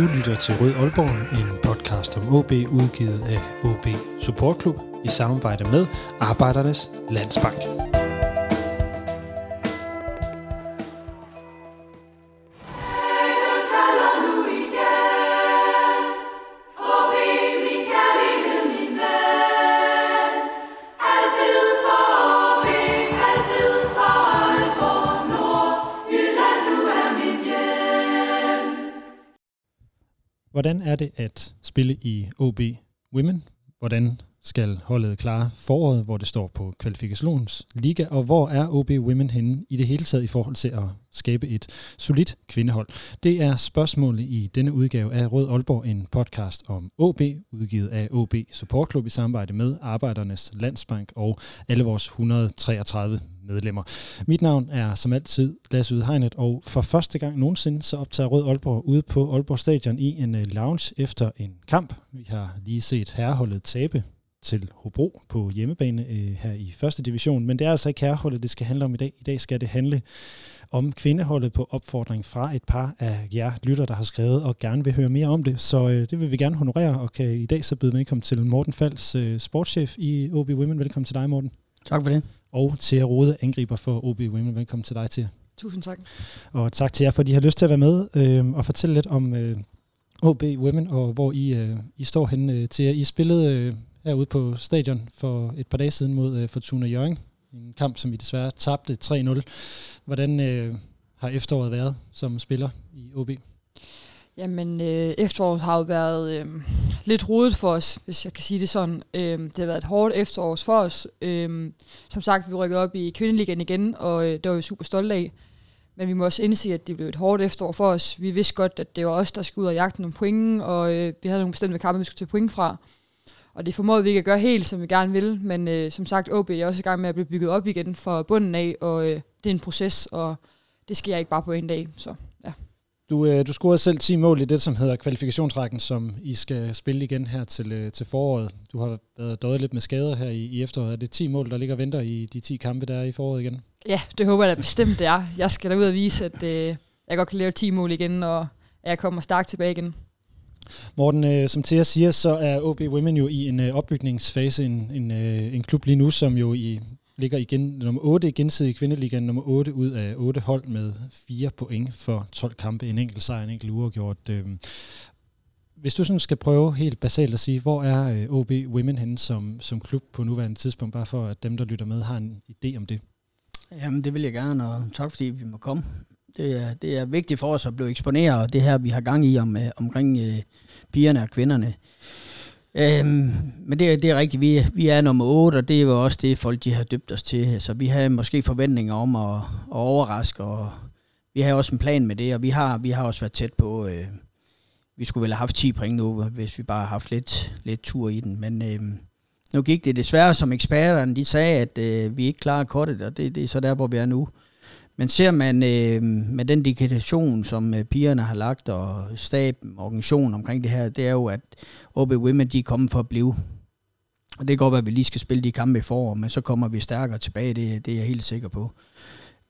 Du lytter til Rød Aalborg, en podcast om OB udgivet af OB Support Club i samarbejde med Arbejdernes Landsbank. Er det at spille i OB Women? Hvordan skal holdet klare foråret, hvor det står på kvalifikationsliga, og hvor er OB Women henne i det hele taget i forhold til at skabe et solidt kvindehold? Det er spørgsmålet i denne udgave af Rød Aalborg, en podcast om OB, udgivet af OB Support Club i samarbejde med Arbejdernes Landsbank og alle vores 133 medlemmer. Mit navn er som altid Lasse Udhegnet, og for første gang nogensinde så optager Rød Aalborg ude på Aalborg Stadion i en øh, lounge efter en kamp. Vi har lige set herreholdet tabe til Hobro på hjemmebane øh, her i første division, men det er altså ikke herreholdet, det skal handle om i dag. I dag skal det handle om kvindeholdet på opfordring fra et par af jer lytter, der har skrevet og gerne vil høre mere om det. Så øh, det vil vi gerne honorere, og kan i dag så byde velkommen til Morten Fals, øh, sportschef i OB Women. Velkommen til dig, Morten. Tak for det. Og til Rode, angriber for OB Women. Velkommen til dig, til. Tusind tak. Og tak til jer, for at I har lyst til at være med øh, og fortælle lidt om øh, OB Women, og hvor I, øh, I står henne øh, til. I spillede øh, herude på stadion for et par dage siden mod øh, Fortuna Jørgen. En kamp, som I desværre tabte 3-0. Hvordan øh, har efteråret været som spiller i OB? Jamen, øh, efteråret har jo været øh, lidt rodet for os, hvis jeg kan sige det sådan. Øh, det har været et hårdt efterår for os. Øh, som sagt, vi rykkede op i kvindeligaen igen, og øh, det var vi super stolte af. Men vi må også indse, at det blev et hårdt efterår for os. Vi vidste godt, at det var os, der skulle ud og jagte nogle point, og øh, vi havde nogle bestemte kampe, vi skulle tage point fra. Og det formåede vi ikke at gøre helt, som vi gerne vil, men øh, som sagt, OB er også i gang med at blive bygget op igen fra bunden af, og øh, det er en proces, og det sker ikke bare på en dag. Så, ja. Du, øh, du scorede selv 10 mål i det, som hedder kvalifikationsrækken, som I skal spille igen her til, øh, til foråret. Du har været døjet lidt med skader her i, i efteråret. Er det 10 mål, der ligger og venter i de 10 kampe, der er i foråret igen? Ja, det håber jeg da bestemt, det er. Jeg skal da ud og vise, at øh, jeg godt kan lave 10 mål igen, og at jeg kommer stærkt tilbage igen. Morten, øh, som Thea siger, så er OB Women jo i en øh, opbygningsfase, en, en, øh, en klub lige nu, som jo i ligger igen nummer 8 i gensidig kvindeligaen, nummer 8 ud af 8 hold med 4 point for 12 kampe, en enkelt sejr, en enkelt uafgjort. Øh. Hvis du sådan skal prøve helt basalt at sige, hvor er øh, OB Women henne som, som klub på nuværende tidspunkt, bare for at dem, der lytter med, har en idé om det? Jamen, det vil jeg gerne, og tak fordi vi må komme. Det er, det er vigtigt for os at blive eksponeret, og det her, vi har gang i om, øh, omkring øh, pigerne og kvinderne. Øhm, men det, det er rigtigt, vi, vi er nummer 8, og det er jo også det, folk de har døbt os til. Så vi har måske forventninger om at, at overraske, og vi har også en plan med det, og vi har, vi har også været tæt på, øh, vi skulle vel have haft 10 point nu, hvis vi bare har haft lidt, lidt tur i den. Men øh, nu gik det desværre som eksperterne, de sagde, at øh, vi ikke klarer kortet, og det, det er så der, hvor vi er nu. Men ser man øh, med den dedikation, som øh, pigerne har lagt, og staben, organisationen omkring det her, det er jo, at OB Women, de er kommet for at blive. Og det kan godt være, at vi lige skal spille de kampe i forår, men så kommer vi stærkere tilbage, det, det er jeg helt sikker på.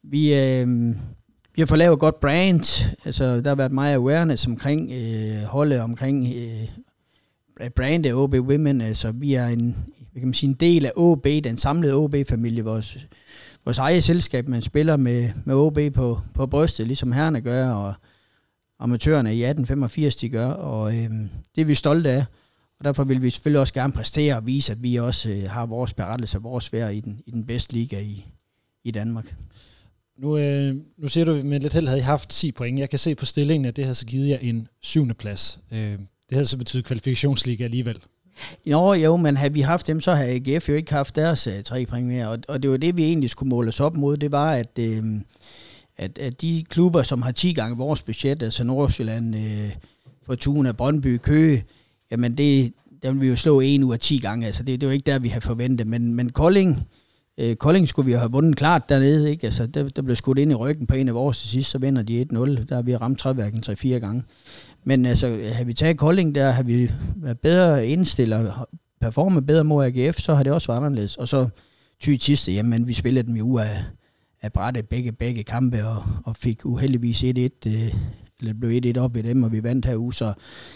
Vi, øh, vi har fået lavet et godt brand, altså der har været meget awareness omkring øh, holdet, omkring øh, brandet OB Women, altså vi er en, kan man sige, en del af OB, den samlede OB-familie, vores vores eget selskab, man spiller med, med OB på, på brystet, ligesom herrene gør, og amatørerne i 1885 de gør, og øh, det er vi stolte af. Og derfor vil vi selvfølgelig også gerne præstere og vise, at vi også øh, har vores berettelse, vores værd i den, i den bedste liga i, i Danmark. Nu, øh, nu siger du, at med lidt held havde I haft 10 point. Jeg kan se på stillingen, at det har så givet jer en syvende plads. Øh, det har så betydet kvalifikationsliga alligevel. Jo, jo, men havde vi haft dem, så havde AGF jo ikke haft deres uh, tre point mere. Og, og det var det, vi egentlig skulle måle os op mod. Det var, at, øh, at, at de klubber, som har 10 gange vores budget, altså Nordsjælland, øh, Fortuna, Brøndby, Køge, jamen det, der vil vi jo slå en ud af 10 gange. Altså det, det var ikke der, vi havde forventet. Men, men Kolding, øh, Kolding skulle vi have vundet klart dernede. Ikke? Altså, der, der blev skudt ind i ryggen på en af vores til sidst, så vinder de 1-0. Der har vi ramt træværken 3-4 gange. Men altså, har vi taget Kolding der, har vi været bedre indstillet og performet bedre mod AGF, så har det også været anderledes. Og så ty Tiste, jamen vi spillede dem jo af, af brætte begge, begge kampe, og, og fik uheldigvis 1-1 øh, eller blev 1-1 op i dem, og vi vandt herude, så,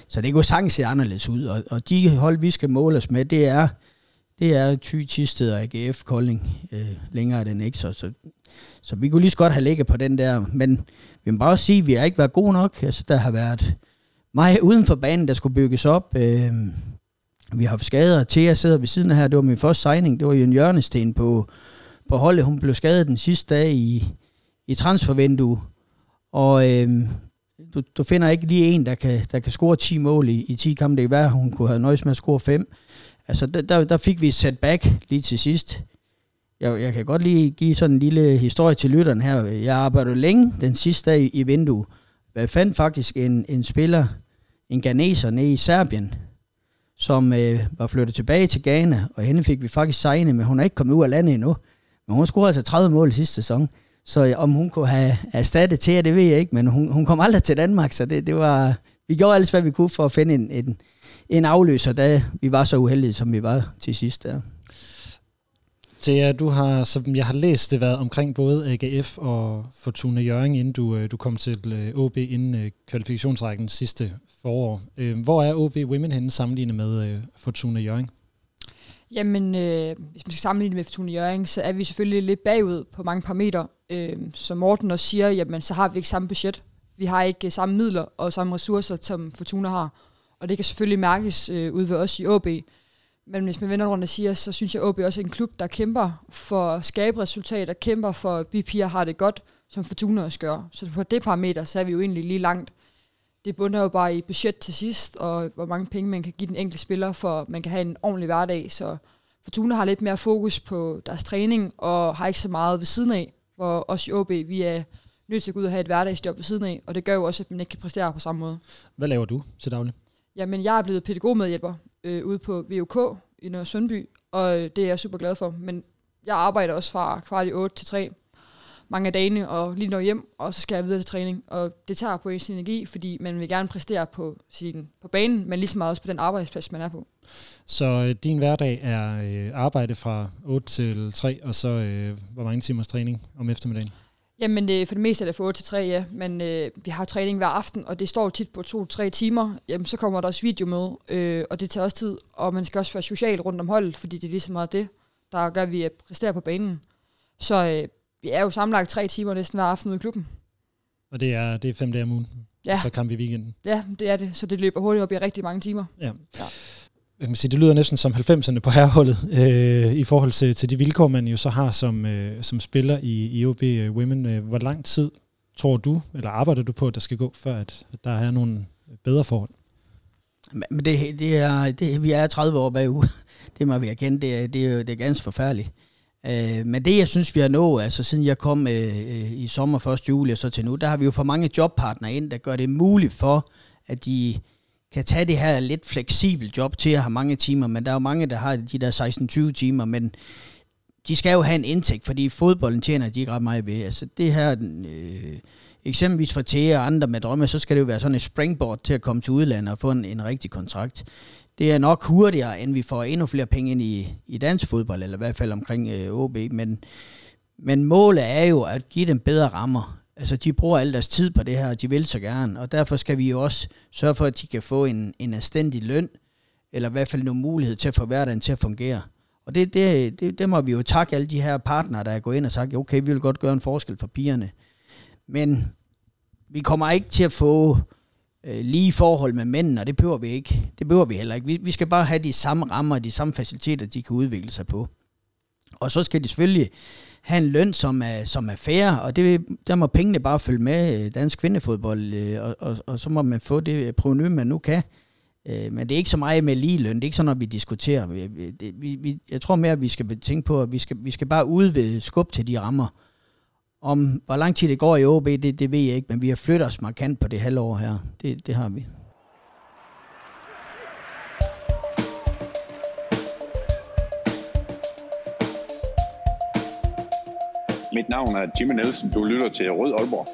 så det kunne sagtens se anderledes ud. Og, og de hold, vi skal måle os med, det er, det er Thy, Tisted og AGF Kolding. Øh, længere er den ikke, så, så, så vi kunne lige så godt have ligget på den der. Men vi må bare sige, at vi har ikke været gode nok. Altså, der har været mig uden for banen, der skulle bygges op. Øh, vi har haft skader. Thea sidder ved siden af her. Det var min første signing. Det var jo en hjørnesten på, på holdet. Hun blev skadet den sidste dag i, i transfervinduet. Og øh, du, du finder ikke lige en, der kan, der kan score 10 mål i, i 10 kampe. Det kan være, hun kunne have nøjes med at score 5. Altså, der, der, der fik vi et setback lige til sidst. Jeg, jeg kan godt lige give sådan en lille historie til lytteren her. Jeg arbejdede længe den sidste dag i vinduet. Jeg fandt faktisk en, en spiller, en ganeser nede i Serbien, som øh, var flyttet tilbage til Ghana, og hende fik vi faktisk signet, men hun er ikke kommet ud af landet endnu. Men hun scorede altså 30 mål i sidste sæson. Så øh, om hun kunne have erstattet til, det ved jeg ikke, men hun, hun kom aldrig til Danmark, så det, det var... Vi gjorde alt, hvad vi kunne for at finde en, en, en afløser, da vi var så uheldige, som vi var til sidst der. Thea, du har, som jeg har læst, det været omkring både AGF og Fortuna Jørgen, inden du, øh, du kom til øh, OB inden kvalifikationsrækken sidste forår. Øh, hvor er OB Women henne sammenlignet med øh, Fortuna Jørgen? Jamen, øh, hvis man skal sammenligne med Fortuna Jørgen, så er vi selvfølgelig lidt bagud på mange parametre. Øh, som Morten også siger, jamen, så har vi ikke samme budget. Vi har ikke øh, samme midler og samme ressourcer, som Fortuna har. Og det kan selvfølgelig mærkes øh, ud ved os i OB. Men hvis man vender rundt og siger, så synes jeg, at OB også er en klub, der kæmper for at skabe resultater, kæmper for, at vi har det godt, som Fortuna også gør. Så på det parameter, så er vi jo egentlig lige langt. Det bunder jo bare i budget til sidst, og hvor mange penge man kan give den enkelte spiller, for man kan have en ordentlig hverdag. Så Fortuna har lidt mere fokus på deres træning, og har ikke så meget ved siden af. For os i OB, vi er nødt til at gå ud og have et hverdagsjob ved siden af, og det gør jo også, at man ikke kan præstere på samme måde. Hvad laver du til daglig? Jamen, jeg er blevet pædagogmedhjælper øh, ude på VUK i Nørre Sundby, og det er jeg super glad for. Men jeg arbejder også fra kvart i 8 til 3 mange af dagene, og lige når hjem, og så skal jeg videre til træning. Og det tager på ens energi, fordi man vil gerne præstere på, sin, på banen, men lige så meget også på den arbejdsplads, man er på. Så øh, din hverdag er øh, arbejde fra 8 til 3, og så øh, hvor mange timers træning om eftermiddagen? Jamen, øh, for det meste er det fra 8 til 3, ja. Men øh, vi har træning hver aften, og det står tit på 2-3 timer. Jamen, så kommer der også video med, øh, og det tager også tid. Og man skal også være social rundt om holdet, fordi det er lige så meget det, der gør, at vi præsterer på banen. Så øh, vi er jo sammenlagt tre timer næsten hver aften ude i klubben. Og det er, det er fem dage om ugen? Ja. Så kamp i weekenden? Ja, det er det. Så det løber hurtigt op i rigtig mange timer. Ja. ja jeg kan sige, det lyder næsten som 90'erne på herholdet, øh, i forhold til, til de vilkår, man jo så har som, øh, som spiller i, i OB øh, Women. Øh, hvor lang tid tror du, eller arbejder du på, at der skal gå, før at der er nogle bedre forhold? Men det, det er, det, vi er 30 år bagud. Det må vi erkende. Det er, det er, det er ganske forfærdeligt. Øh, men det, jeg synes, vi har nået, altså siden jeg kom øh, øh i sommer 1. juli og så til nu, der har vi jo for mange jobpartnere ind, der gør det muligt for, at de kan tage det her lidt fleksibelt job til at have mange timer, men der er jo mange, der har de der 16-20 timer, men de skal jo have en indtægt, fordi fodbolden tjener de ikke ret meget ved. Altså det her, øh, eksempelvis for Thea og andre med drømme, så skal det jo være sådan et springboard til at komme til udlandet og få en, en rigtig kontrakt. Det er nok hurtigere, end vi får endnu flere penge ind i, i dansk fodbold, eller i hvert fald omkring øh, OB, men, men målet er jo at give dem bedre rammer. Altså, de bruger al deres tid på det her, og de vil så gerne, og derfor skal vi jo også sørge for, at de kan få en, en anstændig løn, eller i hvert fald nogle mulighed til at få hverdagen til at fungere. Og det, det, det, det må vi jo takke alle de her partnere, der er gået ind og sagt, okay, vi vil godt gøre en forskel for pigerne. Men vi kommer ikke til at få øh, lige forhold med mændene, og det behøver vi ikke. Det behøver vi heller ikke. Vi, vi skal bare have de samme rammer, de samme faciliteter, de kan udvikle sig på. Og så skal de selvfølgelig have en løn, som er, som er fair, og det, der må pengene bare følge med øh, dansk kvindefodbold, øh, og, og, og så må man få det proveny, man nu kan. Øh, men det er ikke så meget med lige løn, det er ikke sådan, at vi diskuterer. Vi, vi, vi, jeg tror mere, at vi skal tænke på, at vi skal, vi skal bare udvide skub til de rammer. Om hvor lang tid det går i OB, det, det ved jeg ikke, men vi har flyttet os markant på det halvår her. Det, det har vi. Mit navn er Jimmy Nielsen. Du lytter til Rød Aalborg.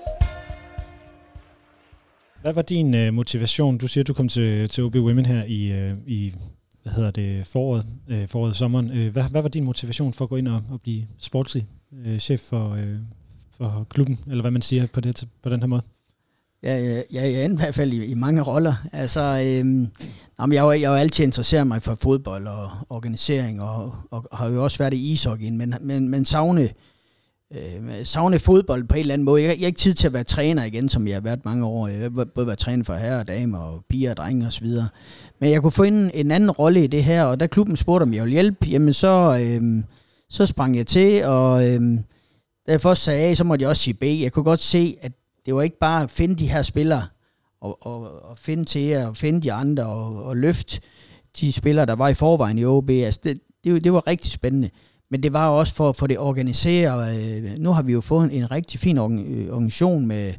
Hvad var din uh, motivation? Du siger, du kom til, til OB Women her i, uh, i hvad hedder det, foråret, uh, foråret sommeren. Uh, hvad, hvad var din motivation for at gå ind og, og blive sportslig uh, chef for, uh, for klubben, eller hvad man siger på, det, på den her måde? Ja, ja, ja, jeg er i hvert fald i, i mange roller. Altså, øhm, jamen, jeg, har, jeg har altid interesseret mig for fodbold og organisering, og, og, har jo også været i ishockey, men, men, men savne, øh, savne fodbold på en eller anden måde. Jeg, jeg har ikke tid til at være træner igen, som jeg har været mange år. Jeg har både været træner for herrer og damer, og piger og drenge osv. Men jeg kunne få en, en anden rolle i det her, og da klubben spurgte, om jeg ville hjælpe, jamen så, øhm, så sprang jeg til, og øhm, da jeg først sagde A, så måtte jeg også sige B. Jeg kunne godt se, at det var ikke bare at finde de her spillere, og, og, og finde til at finde de andre, og, og løfte de spillere, der var i forvejen i OB. Altså det, det, det var rigtig spændende. Men det var også for at få det organiseret. Øh, nu har vi jo fået en, en rigtig fin øh, organisation med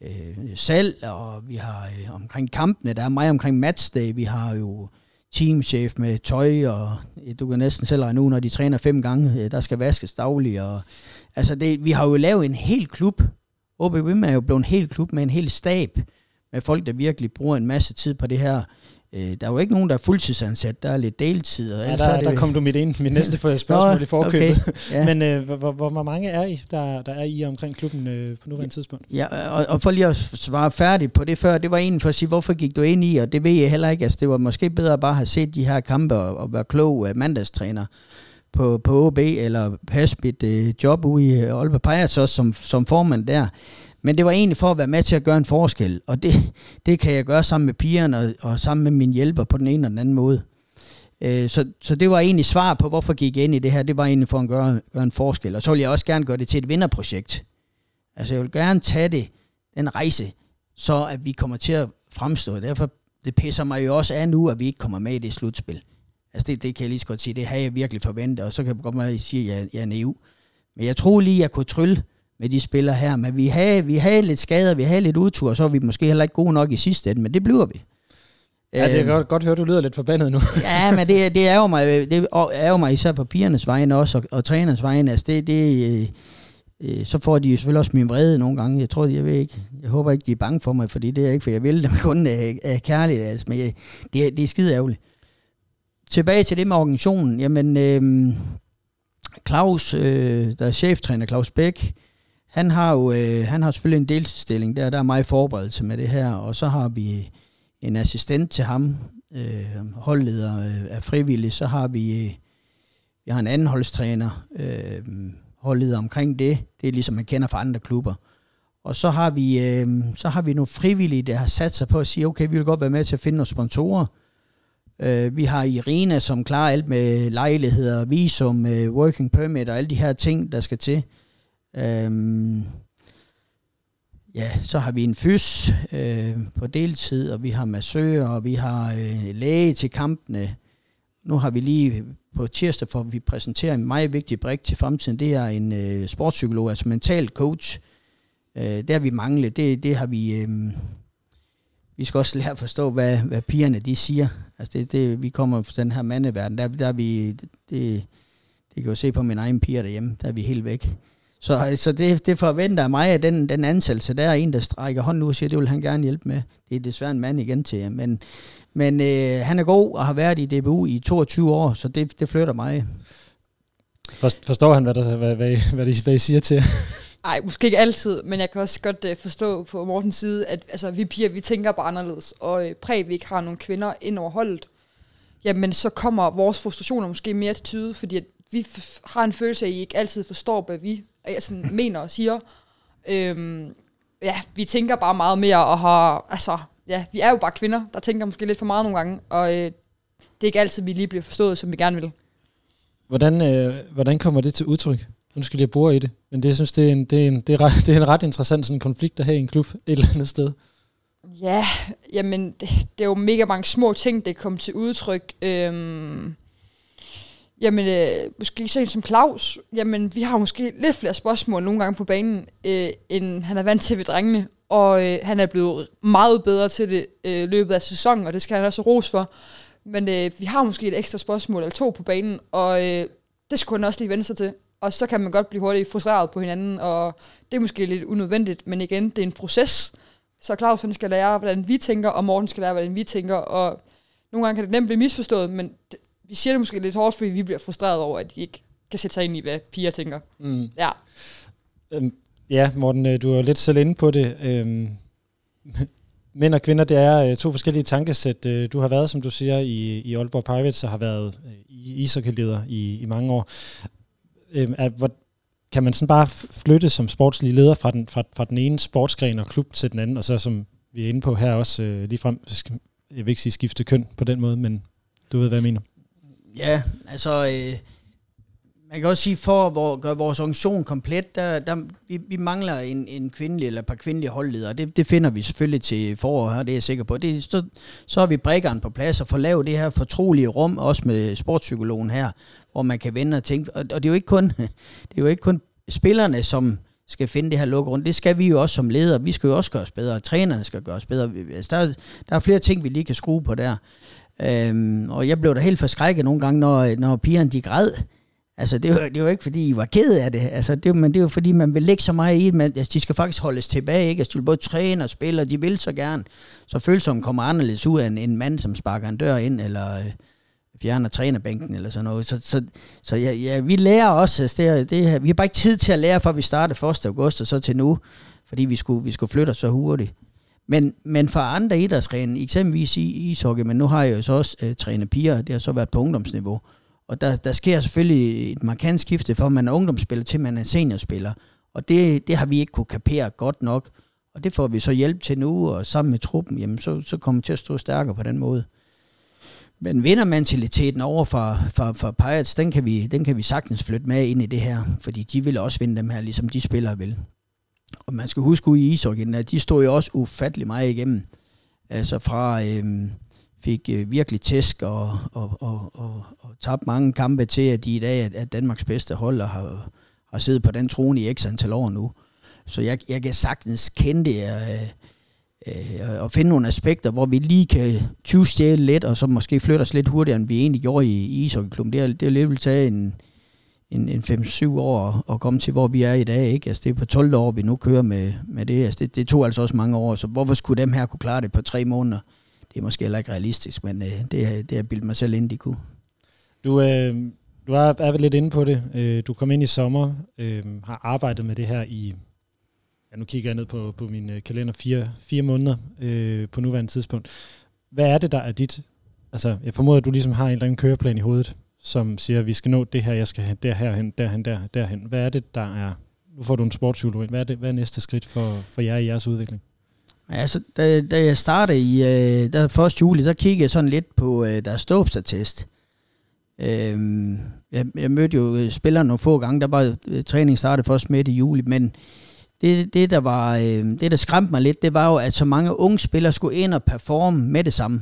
øh, salg, og vi har øh, omkring kampene, der er meget omkring matchday. Vi har jo teamchef med tøj, og du kan næsten selv regne ud, når de træner fem gange, øh, der skal vaskes dagligt. Og, altså det, vi har jo lavet en hel klub. OB Women er jo blevet en hel klub med en hel stab, med folk, der virkelig bruger en masse tid på det her. Øh, der er jo ikke nogen, der er fuldtidsansat, der er lidt deltid. Og ja, der, er det... der kom du mit, ind, mit næste spørgsmål Nå, i forkøbet. Okay, ja. Men øh, hvor, hvor, hvor mange er I, der, der er I omkring klubben øh, på nuværende tidspunkt? Ja, og, og for lige at svare færdigt på det før, det var egentlig for at sige, hvorfor gik du ind i, og det ved jeg heller ikke. Altså, det var måske bedre at bare have set de her kampe og, og være klog uh, mandagstræner på, på OB, eller passe mit øh, job ude i øh, Aalborg Pirates også som, som formand der. Men det var egentlig for at være med til at gøre en forskel, og det, det kan jeg gøre sammen med pigerne og, og sammen med min hjælper på den ene og den anden måde. Øh, så, så det var egentlig svar på, hvorfor gik jeg ind i det her. Det var egentlig for at gøre, gøre en forskel. Og så vil jeg også gerne gøre det til et vinderprojekt. Altså jeg vil gerne tage det, den rejse, så at vi kommer til at fremstå. Derfor det pisser mig jo også af nu, at vi ikke kommer med i det slutspil. Altså det, det kan jeg lige så godt sige, det har jeg virkelig forventet, og så kan jeg godt at sige, at jeg, jeg er naiv. Men jeg tror lige, at jeg kunne trylle med de spillere her. Men vi havde, vi havde lidt skader, vi havde lidt udtur, så var vi måske heller ikke gode nok i sidste ende, men det bliver vi. Ja, det er godt, godt høre, du lyder lidt forbandet nu. ja, men det, det er jo mig, det er jo mig især på pigernes vegne også, og, og trænernes vegne. Altså det, det, øh, øh, så får de jo selvfølgelig også min vrede nogle gange. Jeg tror, jeg ved ikke, jeg håber ikke, de er bange for mig, fordi det er ikke, for jeg vil dem kun af, af kærlighed. Altså, men jeg, det, det er skide ærgerligt. Tilbage til det med organisationen. Jamen, øh, Claus, øh, der er cheftræner, Claus Bæk, han har jo øh, han har selvfølgelig en deltidsstilling, der, der er meget forberedelse med det her, og så har vi en assistent til ham, øh, holdleder øh, er frivillig, så har vi, øh, vi har en anden holdstræner, øh, holdleder omkring det, det er ligesom man kender fra andre klubber. Og så har vi, øh, så har vi nogle frivillige, der har sat sig på at sige, okay, vi vil godt være med til at finde nogle sponsorer. Øh, vi har Irina, som klarer alt med lejligheder, visum, øh, working permit og alle de her ting, der skal til. Øh, ja, så har vi en fys øh, på deltid, og vi har massører, og vi har øh, læge til kampene. Nu har vi lige på tirsdag, for vi præsenterer en meget vigtig brik til fremtiden. Det er en øh, sportspsykolog, altså mental coach. Øh, det har vi manglet. Det, det har vi... Øh, vi skal også lære at forstå, hvad, hvad pigerne de siger. Altså det, det, vi kommer fra den her mandeverden, der, der er vi, det, det kan jo se på min egen piger derhjemme, der er vi helt væk. Så, så det, det forventer mig, at den, den ansættelse, der er en, der strækker hånden ud og siger, det vil han gerne hjælpe med. Det er desværre en mand igen til men, men øh, han er god og har været i DBU i 22 år, så det, det flytter mig. Forstår han, hvad, der, hvad, hvad, hvad, I, hvad I siger til Nej, måske ikke altid, men jeg kan også godt uh, forstå på Mortens side, at altså, vi piger, vi tænker bare anderledes, og uh, præg, vi ikke har nogle kvinder ind over holdet, jamen så kommer vores frustrationer måske mere til tyde, fordi at vi har en følelse af, at I ikke altid forstår, hvad vi sådan mener og siger. Øhm, ja, vi tænker bare meget mere og har, altså, ja, vi er jo bare kvinder, der tænker måske lidt for meget nogle gange, og øh, det er ikke altid, vi lige bliver forstået, som vi gerne vil. Hvordan, øh, hvordan kommer det til udtryk? Nu skal jeg bore i det, men det, jeg synes, det er en, det er en, det er ret, det er en ret interessant sådan konflikt at have i en klub et eller andet sted. Ja, jamen, det, det er jo mega mange små ting, det kommer til udtryk. Øhm, Jamen, øh, måske sådan som Claus, jamen, vi har måske lidt flere spørgsmål nogle gange på banen, øh, end han er vant til ved drengene. Og øh, han er blevet meget bedre til det øh, løbet af sæsonen, og det skal han også ros for. Men øh, vi har måske et ekstra spørgsmål eller to på banen, og øh, det skulle han også lige vende sig til. Og så kan man godt blive hurtigt frustreret på hinanden, og det er måske lidt unødvendigt, men igen, det er en proces. Så Claus han skal lære, hvordan vi tænker, og Morten skal lære, hvordan vi tænker, og nogle gange kan det nemt blive misforstået, men det, vi siger det måske lidt hårdt, fordi vi bliver frustreret over, at de ikke kan sætte sig ind i, hvad piger tænker. Mm. Ja. Øhm, ja, Morten, øh, du er lidt selv inde på det. Øhm, mænd og kvinder, det er øh, to forskellige tankesæt. Øh, du har været, som du siger, i, i Aalborg Pirates og har været øh, ishockeyleder i, i mange år. Øh, at, hvor, kan man sådan bare flytte som sportslig leder fra den, fra, fra den ene sportsgren og klub til den anden, og så som vi er inde på her også øh, lige frem, jeg vil ikke sige skifte køn på den måde, men du ved, hvad jeg mener. Ja, altså, øh, man kan også sige, for at gøre vores organisation komplet, der, der, vi, vi mangler en, en kvindelig eller et par kvindelige holdledere. Det, det finder vi selvfølgelig til foråret her, det er jeg sikker på. Det, så, så har vi brækkeren på plads og får lavet det her fortrolige rum, også med sportspsykologen her, hvor man kan vende og tænke. Og, og det, er jo ikke kun, det er jo ikke kun spillerne, som skal finde det her lukkerund. Det skal vi jo også som ledere. Vi skal jo også gøres bedre. Trænerne skal gøres bedre. Altså, der, der er flere ting, vi lige kan skrue på der. Øhm, og jeg blev da helt forskrækket nogle gange, når, når pigerne de græd. Altså, det var, det var ikke, fordi I var ked af det. Altså, det, men det var, fordi man vil lægge så meget i det. Altså, de skal faktisk holdes tilbage, ikke? Altså, de både træne og spille, og de vil så gerne. Så følelsen kommer anderledes ud af en, en mand, som sparker en dør ind, eller øh, fjerner trænerbænken, eller sådan noget. Så, så, så ja, ja, vi lærer også. Altså, det, det, vi har bare ikke tid til at lære, fra vi startede 1. august og så til nu, fordi vi skulle, vi skulle flytte os så hurtigt. Men, men for andre idrætsgrene, eksempelvis i ishockey, men nu har jeg jo så også øh, trænet piger, det har så været på ungdomsniveau, og der, der sker selvfølgelig et markant skifte fra, man er ungdomsspiller til man er seniorspiller. Og det, det har vi ikke kunne kapere godt nok. Og det får vi så hjælp til nu, og sammen med truppen, jamen så, så kommer vi til at stå stærkere på den måde. Men vindermentaliteten over for, for, for Pirates, den kan, vi, den kan vi sagtens flytte med ind i det her, fordi de vil også vinde dem her, ligesom de spillere vil. Og man skal huske ude i ishockeyen, at de stod jo også ufattelig meget igennem. Altså fra, øhm, fik øh, virkelig tæsk og, og, og, og, og tabte mange kampe til, at de i dag er, Danmarks bedste hold og har, har siddet på den trone i x antal år nu. Så jeg, jeg kan sagtens kende det øh, øh, og finde nogle aspekter, hvor vi lige kan tyvstjæle lidt, og så måske flytte os lidt hurtigere, end vi egentlig gjorde i, i ishockeyklubben. Det, er, det er lidt vil tage en, en, en 5-7 år at komme til, hvor vi er i dag. Ikke? Altså, det er på 12 år, vi nu kører med, med det. Altså, det. Det tog altså også mange år, så hvorfor skulle dem her kunne klare det på tre måneder? det er måske heller ikke realistisk, men øh, det, det har jeg bildet mig selv ind, de kunne. Du, øh, du er, er lidt inde på det. Øh, du kom ind i sommer, øh, har arbejdet med det her i, ja, nu kigger jeg ned på, på min øh, kalender, fire, fire måneder øh, på nuværende tidspunkt. Hvad er det, der er dit, altså jeg formoder, at du ligesom har en eller anden køreplan i hovedet, som siger, at vi skal nå det her, jeg skal hen, derhen, derhen, der, derhen. Hvad er det, der er, nu får du en sportspsykolog ind, hvad er, det, hvad er næste skridt for, for jer i jeres udvikling? Altså, da, da jeg startede i øh, der 1. juli, så kiggede jeg sådan lidt på øh, deres ståbstatest. Øh, jeg, jeg mødte jo spillerne nogle få gange, der var øh, træning startede først midt i juli, men det, det, der var, øh, det, der skræmte mig lidt, det var jo, at så mange unge spillere skulle ind og performe med det samme.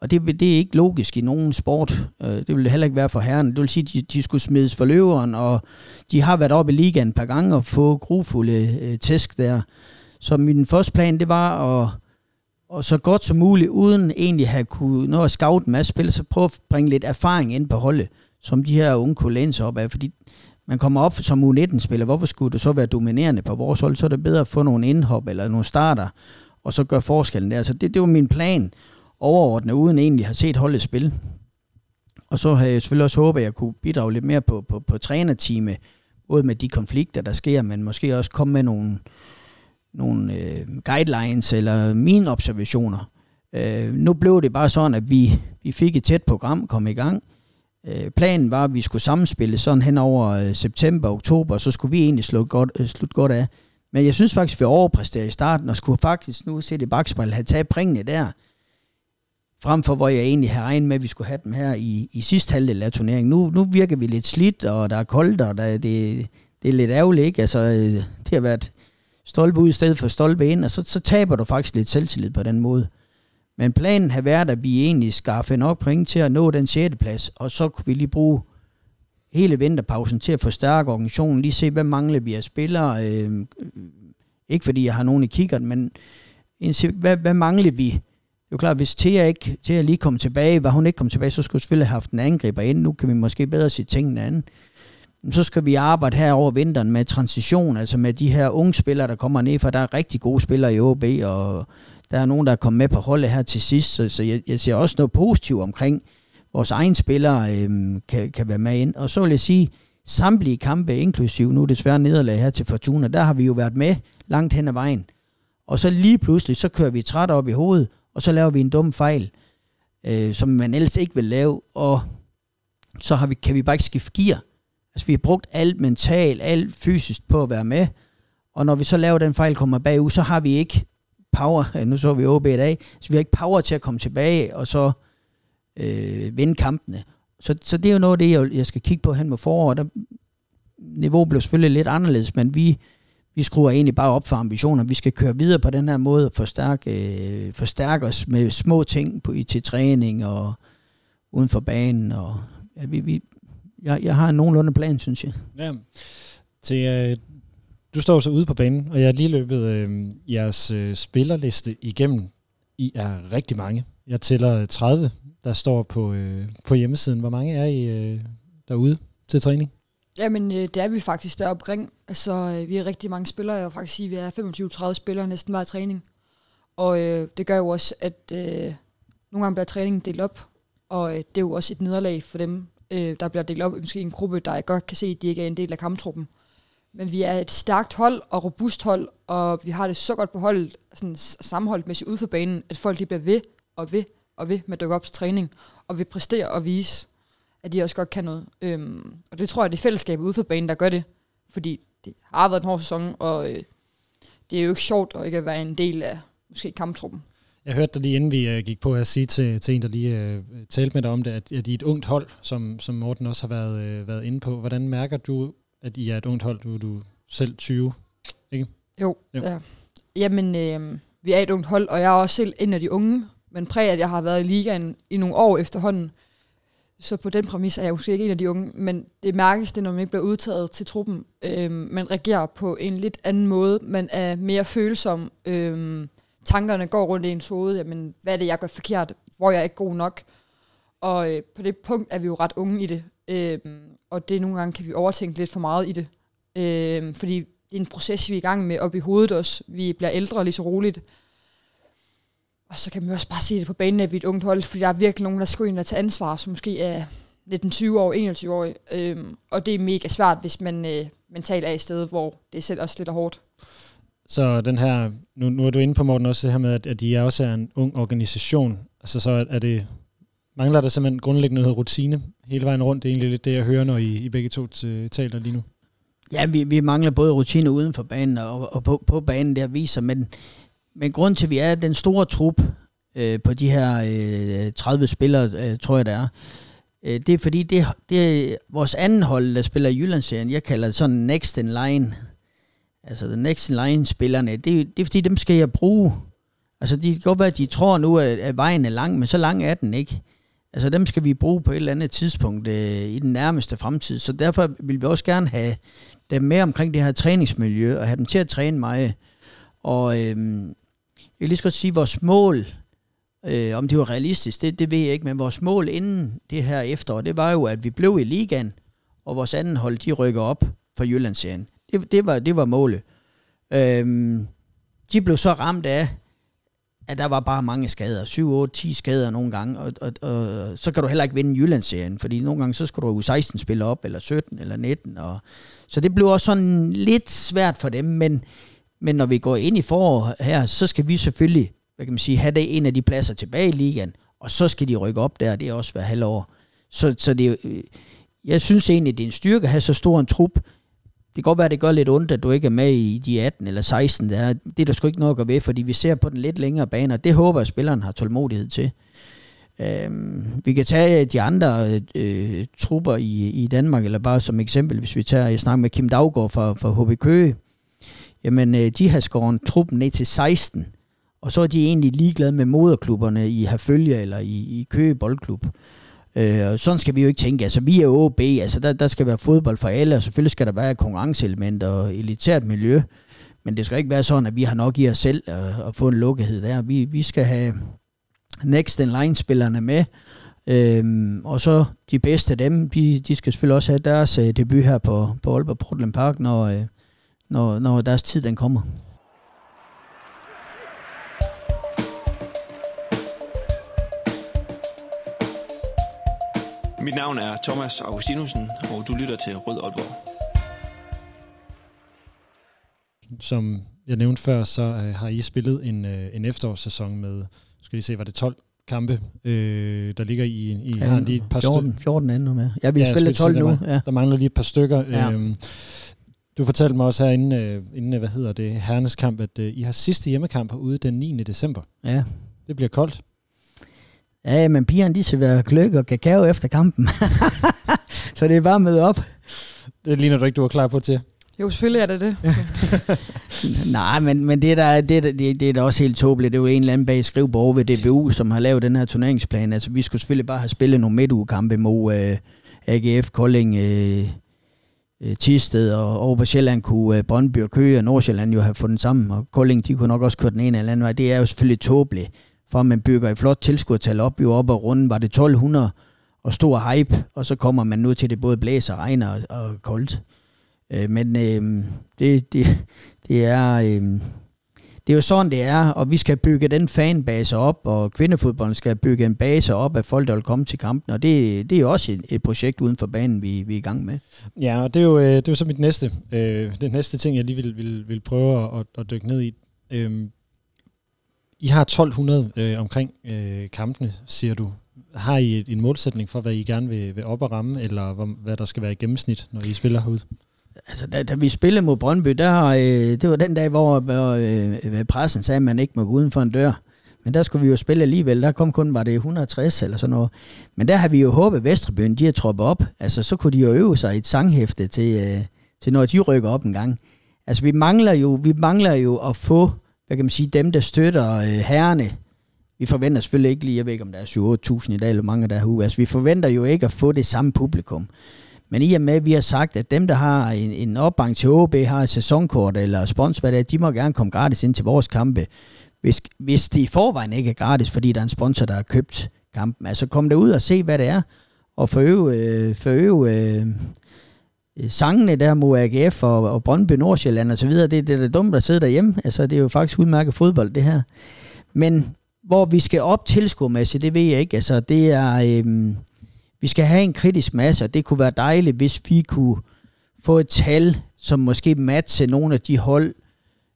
Og det, det er ikke logisk i nogen sport. Øh, det ville heller ikke være for herren. Det vil sige, at de, de skulle smides for løveren, og de har været oppe i ligaen et par gange og få grufulde øh, tæsk der. Så min første plan, det var at, og så godt som muligt, uden egentlig at have kunne nå at scout en masse spillere, så prøve at bringe lidt erfaring ind på holdet, som de her unge kunne læne sig op af, fordi man kommer op som U19-spiller, hvorfor skulle det så være dominerende på vores hold? Så er det bedre at få nogle indhop eller nogle starter, og så gøre forskellen der. Så det, det var min plan overordnet, uden egentlig at have set holdet spille. Og så havde jeg selvfølgelig også håbet, at jeg kunne bidrage lidt mere på, på, på trænerteamet, både med de konflikter, der sker, men måske også komme med nogle, nogle øh, guidelines eller mine observationer. Øh, nu blev det bare sådan, at vi, vi fik et tæt program, kom i gang. Øh, planen var, at vi skulle sammenspille sådan hen over øh, september og oktober, og så skulle vi egentlig slutte godt, øh, slutte godt af. Men jeg synes faktisk, at vi overpræsterede i starten, og skulle faktisk nu se det bagspejl, have taget pringene der, frem for hvor jeg egentlig havde regnet med, at vi skulle have dem her i, i sidste halvdel af turneringen. Nu, nu virker vi lidt slidt, og der er koldt, og der, det, det er lidt ærgerligt, ikke? Altså, øh, det har været stolpe ud i stedet for stolpe ind, og så, så taber du faktisk lidt selvtillid på den måde. Men planen har været, at vi egentlig skaffe nok point til at nå den 6. plads, og så kunne vi lige bruge hele vinterpausen til at forstærke organisationen, lige se, hvad mangler vi af spillere. Øh, ikke fordi jeg har nogen i kikkert, men hvad, hvad mangler vi? Det er jo klart, hvis Thea, ikke, Thea lige kom tilbage, var hun ikke kom tilbage, så skulle vi selvfølgelig have haft en angriber ind. Nu kan vi måske bedre se tingene an. så skal vi arbejde her over vinteren med transition, altså med de her unge spillere, der kommer ned, for der er rigtig gode spillere i OB, og der er nogen, der er kommet med på holdet her til sidst, så, så jeg, jeg ser også noget positivt omkring, vores egen spillere øhm, kan, kan være med ind. Og så vil jeg sige, samtlige kampe, inklusive nu desværre nederlag her til Fortuna, der har vi jo været med langt hen ad vejen. og så lige pludselig, så kører vi træt op i hovedet, og så laver vi en dum fejl, øh, som man ellers ikke vil lave, og så har vi, kan vi bare ikke skifte gear. Altså vi har brugt alt mentalt, alt fysisk på at være med, og når vi så laver den fejl, kommer bagud, så har vi ikke power, nu så vi OB i dag, så vi har ikke power til at komme tilbage, og så øh, vinde kampene. Så, så det er jo noget af det, jeg, jeg skal kigge på hen mod foråret. Der, niveauet blev selvfølgelig lidt anderledes, men vi, vi skruer egentlig bare op for ambitioner. Vi skal køre videre på den her måde og forstærke, øh, forstærke os med små ting på, til træning og uden for banen. Og, ja, vi, vi, jeg, jeg har en nogenlunde plan, synes jeg. Ja. Til, øh, du står så ude på banen, og jeg har lige løbet øh, jeres øh, spillerliste igennem. I er rigtig mange. Jeg tæller øh, 30, der står på, øh, på hjemmesiden. Hvor mange er I øh, derude til træning? Jamen, øh, det er vi faktisk der omkring. Altså, øh, vi er rigtig mange spillere. Jeg vil faktisk sige, at vi er 25-30 spillere næsten hver træning. Og øh, det gør jo også, at øh, nogle gange bliver træningen delt op. Og øh, det er jo også et nederlag for dem, øh, der bliver delt op i måske en gruppe, der godt kan se, at de ikke er en del af kamptruppen. Men vi er et stærkt hold og robust hold, og vi har det så godt på holdet, sådan sammenholdt ud for banen, at folk de bliver ved og ved og ved med at dukke op til træning, og vil præstere og vise, at de også godt kan noget. Øhm, og det tror jeg, det er fællesskabet ude for banen, der gør det. Fordi det har været en hård sæson, og øh, det er jo ikke sjovt at ikke være en del af måske kamptruppen. Jeg hørte dig lige inden vi uh, gik på at sige til, til en, der lige uh, talte med dig om det, at, at I er et ungt hold, som, som Morten også har været, uh, været inde på. Hvordan mærker du, at I er et ungt hold? Du er du selv 20, ikke? Jo, jo. Ja. Jamen, øh, vi er et ungt hold, og jeg er også selv en af de unge, men præg, at jeg har været i ligaen i nogle år efterhånden. Så på den præmis er jeg måske ikke en af de unge, men det mærkes det, når man ikke bliver udtaget til truppen. Øhm, man reagerer på en lidt anden måde. Man er mere følsom. Øhm, tankerne går rundt i ens hoved. Jamen, hvad er det, jeg gør forkert? Hvor jeg er ikke god nok? Og øh, på det punkt er vi jo ret unge i det. Øhm, og det nogle gange kan vi overtænke lidt for meget i det. Øh, fordi det er en proces, vi er i gang med op i hovedet også. Vi bliver ældre lige så roligt. Og så kan man også bare se det på banen, at vi er et ungt hold, fordi der er virkelig nogen, der skal ind og tage ansvar, som måske er 19-20 år, 21 år. Øhm, og det er mega svært, hvis man øh, mentalt er i stedet, hvor det selv også lidt hårdt. Så den her, nu, nu er du inde på Morten også det her med, at, at I er også er en ung organisation. Altså så er, er det, mangler der simpelthen grundlæggende noget rutine hele vejen rundt? Det er egentlig lidt det, jeg hører, når I, I begge to øh, taler lige nu. Ja, vi, vi mangler både rutine uden for banen og, og på, på banen, der viser, men men grund til, at vi er den store trup øh, på de her øh, 30 spillere, øh, tror jeg det er, øh, det er fordi, det, det er vores anden hold, der spiller i Jyllandsserien. Jeg kalder det sådan next in line. Altså, the next in line spillerne. Det, det er fordi, dem skal jeg bruge. Altså, det kan godt være, at de tror nu, at, at vejen er lang, men så lang er den ikke. Altså, dem skal vi bruge på et eller andet tidspunkt øh, i den nærmeste fremtid. Så derfor vil vi også gerne have dem med omkring det her træningsmiljø, og have dem til at træne mig. Og øh, jeg vil lige skal sige, vores mål, øh, om det var realistisk, det, det ved jeg ikke, men vores mål inden det her efterår, det var jo, at vi blev i ligaen, og vores anden hold, de rykker op for Jyllandsserien. Det, det, var, det var målet. Øh, de blev så ramt af, at der var bare mange skader. 7, 8, 10 skader nogle gange. Og, og, og så kan du heller ikke vinde Jyllandsserien, fordi nogle gange så skal du u 16 spille op, eller 17, eller 19. Og, så det blev også sådan lidt svært for dem, men men når vi går ind i forår her, så skal vi selvfølgelig hvad kan man sige, have det en af de pladser tilbage i ligaen, og så skal de rykke op der, det er også hver halvår. Så, så det, øh, jeg synes egentlig, det er en styrke at have så stor en trup. Det kan godt være, at det gør lidt ondt, at du ikke er med i de 18 eller 16. Der. Det er der sgu ikke noget at gøre ved, fordi vi ser på den lidt længere bane, og det håber jeg, at spilleren har tålmodighed til. Øhm, vi kan tage de andre øh, trupper i, i Danmark, eller bare som eksempel, hvis vi tager, jeg snakker med Kim Daggaard fra, fra HB Køge, jamen øh, de har skåret truppen ned til 16, og så er de egentlig ligeglade med moderklubberne i Herfølge eller i, i Køge Boldklub. Øh, sådan skal vi jo ikke tænke. Altså, vi er OB, altså der, der skal være fodbold for alle, og selvfølgelig skal der være konkurrenceelement og elitært miljø, men det skal ikke være sådan, at vi har nok i os selv at, at få en lukkethed der. Vi, vi skal have next in line spillerne med, Øhm, og så de bedste af dem, de, de skal selvfølgelig også have deres øh, debut her på, på Aalborg Portland Park, når, øh, når, når deres tid den kommer. Mit navn er Thomas Augustinusen, og du lytter til Rød Aalborg. Som jeg nævnte før, så øh, har I spillet en, øh, en efterårssæson med, skal I se, var det 12 kampe, øh, der ligger i, I ja, har lige et par 14, 14 endnu med. Ja, vi har ja, spillet 12 nu. Der, ja. der mangler lige et par stykker. Ja. Øhm, du fortalte mig også herinde, øh, inden, øh, hvad hedder det, herrenes kamp, at øh, I har sidste hjemmekamp herude den 9. december. Ja. Det bliver koldt. Ja, men pigerne, de skal være kløk og kakao efter kampen. så det er bare møde op. Det ligner du ikke, du er klar på til. Jo, selvfølgelig er det det. Nej, men, men det, der, det, det, det er da også helt tåbeligt. Det er jo en eller anden bag skrivebord ved DBU, som har lavet den her turneringsplan. Altså, vi skulle selvfølgelig bare have spillet nogle midtugekampe mod øh, AGF, Kolding, øh, øh, Tisted og over på Sjælland kunne øh, Brøndby og Køge og Nordsjælland jo have fået den sammen, og Kolding de kunne nok også køre den ene eller anden vej. Det er jo selvfølgelig tåbeligt, for man bygger et flot tilskuertal op, jo op og runden var det 1200 og stor hype, og så kommer man nu til det både blæser, regner og, og koldt. Øh, men øh, det, det, det er... Øh, det er jo sådan, det er, og vi skal bygge den fanbase op, og kvindefodbolden skal bygge en base op af folk, der vil komme til kampen, og det, det er jo også et, et projekt uden for banen, vi, vi er i gang med. Ja, og det er jo, øh, det er jo så mit næste, øh, den næste ting, jeg lige vil, vil, vil prøve at, at, at dykke ned i. Øh, i har 1200 øh, omkring øh, kampene, siger du. Har I en målsætning for, hvad I gerne vil, vil op og ramme, eller hvad, hvad der skal være i gennemsnit, når I spiller herude? altså, da, da vi spillede mod Brøndby, der, øh, det var den dag, hvor øh, pressen sagde, at man ikke må gå uden for en dør. Men der skulle vi jo spille alligevel. Der kom kun, var det 160 eller sådan noget. Men der har vi jo håbet, at Vestrebyen, de har troppet op. Altså, så kunne de jo øve sig i et sanghæfte til, øh, til når de rykker op en gang. Altså, vi mangler jo, vi mangler jo at få, hvad kan man sige, dem, der støtter øh, herrene. Vi forventer selvfølgelig ikke lige, jeg ved ikke, om der er 7-8.000 i dag, eller mange der er. Altså, vi forventer jo ikke at få det samme publikum. Men i og med, at vi har sagt, at dem, der har en, en opbank til OB, har et sæsonkort eller spons, hvad det er, de må gerne komme gratis ind til vores kampe. Hvis, hvis det i forvejen ikke er gratis, fordi der er en sponsor, der har købt kampen. Altså kom ud og se, hvad det er, og forøve, øh, forøve øh, Øh, sangene der mod AGF og, og Brøndby Nordsjælland og så videre. Det, det er da dumt at sidde derhjemme. Altså, det er jo faktisk udmærket fodbold, det her. Men hvor vi skal op tilskuermæssigt, det ved jeg ikke. Altså, det er... øhm, vi skal have en kritisk masse, og det kunne være dejligt, hvis vi kunne få et tal, som måske matcher nogle af de hold,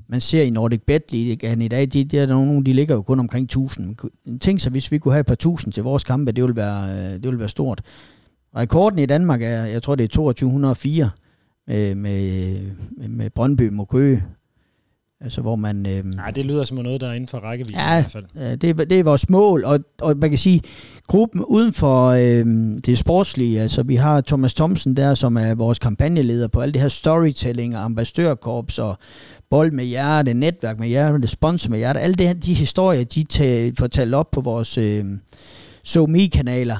man ser i Nordic Bet League i dag. De, de, nogle, de ligger jo kun omkring 1000. Tænk så, hvis vi kunne have et par tusind til vores kampe, det ville være, øh, det ville være stort. Rekorden i Danmark er, jeg tror det er 2204 med, med, med Brøndby mod Køge. Altså hvor man... Øh, Nej, det lyder som noget, der er inden for rækkevidde ja, i hvert fald. Det, det er vores mål, og, og man kan sige, gruppen uden for øh, det sportslige, altså vi har Thomas Thomsen der, som er vores kampagneleder på alle det her storytelling og ambassadørkorps og bold med hjerte, netværk med hjerte, sponsor med hjerte, alle det her, de historier, de tager, får talt op på vores øh, SoMe-kanaler,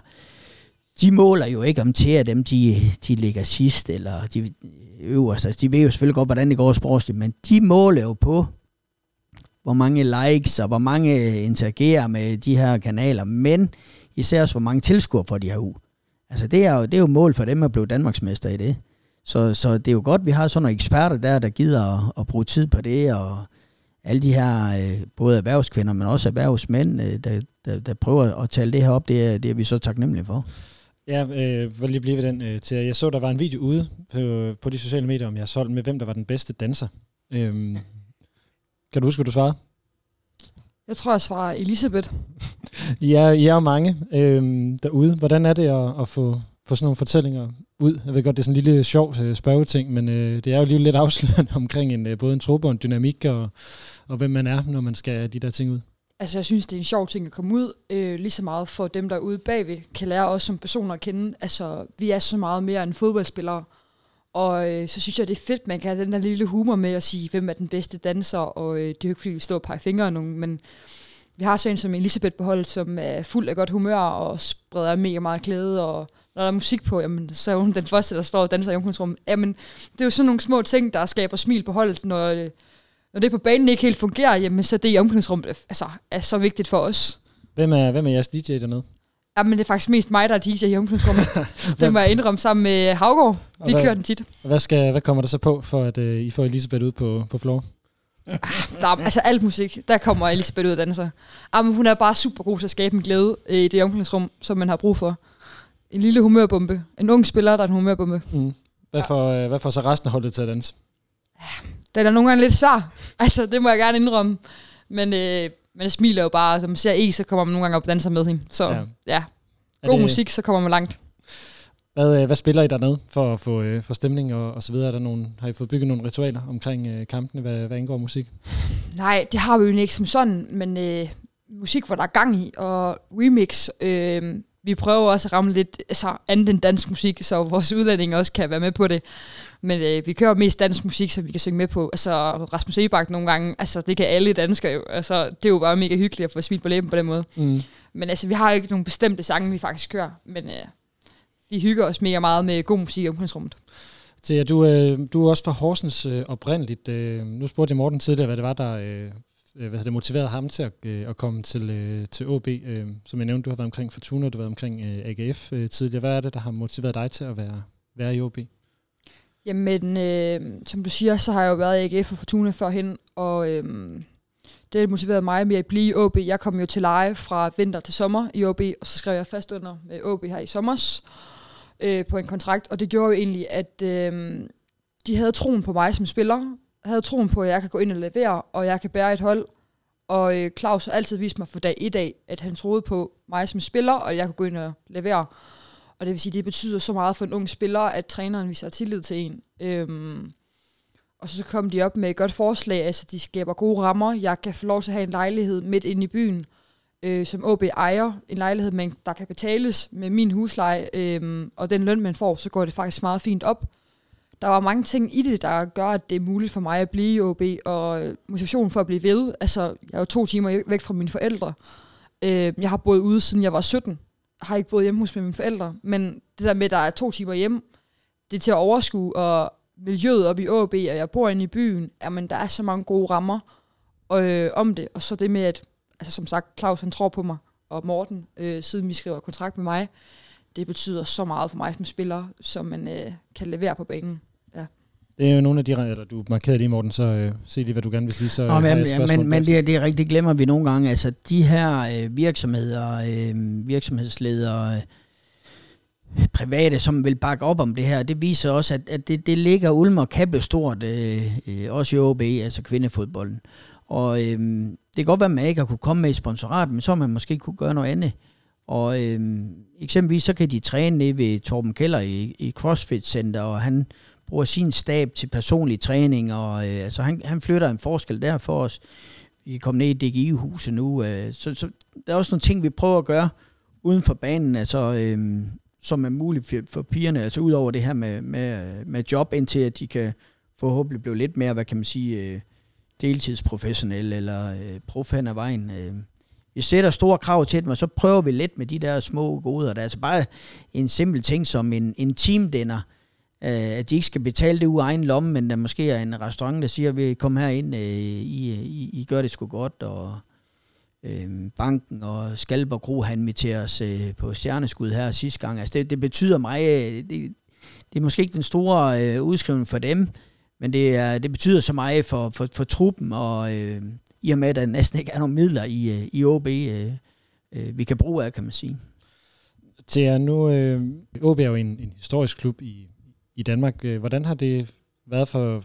de måler jo ikke om til, at dem de, de ligger sidst, eller de øverst. Altså, de ved jo selvfølgelig godt, hvordan det går sportsligt, men de måler jo på, hvor mange likes og hvor mange interagerer med de her kanaler, men især også, hvor mange tilskuere får de her u. Altså, det er, jo, det er jo mål for dem at blive Danmarksmester i det. Så, så det er jo godt, at vi har sådan nogle eksperter der, der gider at, at bruge tid på det, og alle de her, øh, både erhvervskvinder, men også erhvervsmænd, øh, der, der, der prøver at tale det her op, det er, det er vi så taknemmelige for. Ja, øh, vil lige blive ved den øh, til. Jeg så, der var en video ude på, på de sociale medier, om jeg solgte med, hvem der var den bedste danser. Øhm, kan du huske, hvad du svarede? Jeg tror, jeg svarer Elisabeth. ja, I er mange øhm, derude. Hvordan er det at, at få, få sådan nogle fortællinger ud? Jeg ved godt, det er sådan en lille sjov øh, spørgeting, men øh, det er jo lige lidt afslørende omkring en, øh, både en truppe og en dynamik, og, og hvem man er, når man skal have de der ting ud. Altså, jeg synes, det er en sjov ting at komme ud, øh, lige så meget for dem, der er ude bagved, kan lære os som personer at kende. Altså, vi er så meget mere end fodboldspillere, og øh, så synes jeg, det er fedt, man kan have den der lille humor med at sige, hvem er den bedste danser, og øh, det er jo ikke, fordi vi står og peger fingre af nogen, men vi har så en som Elisabeth Behold, som er fuld af godt humør, og spreder mega meget glæde, og når der er musik på, jamen, så er hun den første, der står og danser i omklædningsrummet. Jamen, det er jo sådan nogle små ting, der skaber smil på holdet, når, øh, når det på banen ikke helt fungerer, jamen, så det i omklædningsrummet altså, er så vigtigt for os. Hvem er, hvem er jeres DJ dernede? Ja, men det er faktisk mest mig, der er DJ i omklædningsrummet. det må jeg indrømme sammen med Havgård. Vi hvad, kører den tit. Hvad, skal, hvad kommer der så på, for at uh, I får Elisabeth ud på, på floor? Ah, der er, altså alt musik, der kommer Elisabeth ud af danser. Ah, men hun er bare super god til at skabe en glæde i det omklædningsrum, som man har brug for. En lille humørbombe. En ung spiller, der er en humørbombe. Mm. Hvad, får, ja. hvad får så resten af holdet til at danse? Den er nogle gange lidt svær. Altså, det må jeg gerne indrømme. Men, øh, men det smiler jo bare. Når man ser E, så kommer man nogle gange op og danser med hende. Så Ja. ja, god det- musik, så kommer man langt. Hvad, øh, hvad spiller I dernede for at få, øh, for stemning og, og så videre? Er der nogle, har I fået bygget nogle ritualer omkring øh, kampene, hvad, hvad angår musik? Nej, det har vi jo ikke som sådan, men øh, musik, hvor der er gang i, og remix. Øh, vi prøver også at ramme lidt altså, andet end dansk musik, så vores udlændinge også kan være med på det. Men øh, vi kører mest dansk musik, som vi kan synge med på. Altså Rasmus Ebak nogle gange, altså det kan alle danskere jo. Altså, det er jo bare mega hyggeligt at få smidt på læben på den måde. Mm. Men altså, vi har jo ikke nogle bestemte sange, vi faktisk kører, men øh, vi hygger os mega meget med god musik i omklædningsrummet. Thea, du, øh, du er også fra Horsens øh, oprindeligt. Øh, nu spurgte jeg Morten tidligere, hvad det var, der øh, hvad hedder det, motiverede ham til at, øh, at komme til, øh, til OB. Øh, som jeg nævnte, du har været omkring Fortuna, du har været omkring øh, AGF øh, tidligere. Hvad er det, der har motiveret dig til at være, være i OB? Jamen, øh, som du siger, så har jeg jo været i AGF og Fortuna førhen, og øh, det motiverede mig med at blive i OB. Jeg kom jo til leje fra vinter til sommer i OB, og så skrev jeg fast under med OB her i sommers øh, på en kontrakt, og det gjorde jo egentlig, at øh, de havde troen på mig som spiller, havde troen på, at jeg kan gå ind og levere, og jeg kan bære et hold, og øh, Claus har altid vist mig for dag i dag, at han troede på mig som spiller, og jeg kunne gå ind og levere. Og det vil sige, det betyder så meget for en ung spiller, at træneren viser tillid til en. Øhm, og så kom de op med et godt forslag, altså de skaber gode rammer. Jeg kan få lov til at have en lejlighed midt inde i byen, øh, som OB ejer. En lejlighed, men der kan betales med min husleje, øh, og den løn, man får, så går det faktisk meget fint op. Der var mange ting i det, der gør, at det er muligt for mig at blive i OB, og motivationen for at blive ved. Altså, jeg er jo to timer væk fra mine forældre. Øh, jeg har boet ude, siden jeg var 17. Har ikke boet hjemme hos mine forældre, men det der med, at der er to timer hjem, det er til at overskue, og miljøet op i AB, og jeg bor inde i byen, jamen der er så mange gode rammer øh, om det, og så det med, at, altså som sagt, Claus han tror på mig, og Morten, øh, siden vi skriver kontrakt med mig, det betyder så meget for mig som spiller, som man øh, kan levere på banen. Det er jo nogle af de, eller du markerede lige, Morten, så øh, se lige, hvad du gerne vil sige. Så, Nå, øh, men, ja, spørgsmål men, men det, det er rigtigt, glemmer vi nogle gange. Altså, de her øh, virksomheder, øh, virksomhedsledere, øh, private, som vil bakke op om det her, det viser også, at, at det, det ligger ulm og kappe stort, øh, øh, også i OB, altså kvindefodbolden. Og øh, det kan godt være, at man ikke har kunne komme med i sponsorat, men så har man måske kunne gøre noget andet. Og øh, eksempelvis så kan de træne nede ved Torben Keller i, i CrossFit Center, og han bruger sin stab til personlig træning, og øh, altså han, han flytter en forskel der for os. Vi kan komme ned i DGI-huset nu, øh, så, så der er også nogle ting, vi prøver at gøre uden for banen, altså, øh, som er muligt for, for pigerne, altså ud over det her med, med, med job, indtil at de kan forhåbentlig blive lidt mere, hvad kan man sige, øh, deltidsprofessionelle eller øh, profan af vejen. Øh. Vi sætter store krav til dem, og så prøver vi lidt med de der små goder. Der er altså bare en simpel ting som en, en teamdinner, øh, at de ikke skal betale det ud af egen lomme, men der måske er en restaurant, der siger, vi kom her ind, øh, I, I, I gør det sgu godt, og øh, banken og Skalber Kro har inviteret os øh, på stjerneskud her sidste gang. Altså det, det betyder mig, øh, det, det er måske ikke den store øh, udskrivning for dem, men det, er, det betyder så meget for, for, for truppen, og øh, i og med, at der næsten ikke er nogen midler i, øh, i OB, øh, øh, vi kan bruge af, kan man sige. Thea, nu øh, OB er jo en, en historisk klub i, i Danmark. Øh, hvordan har det været for,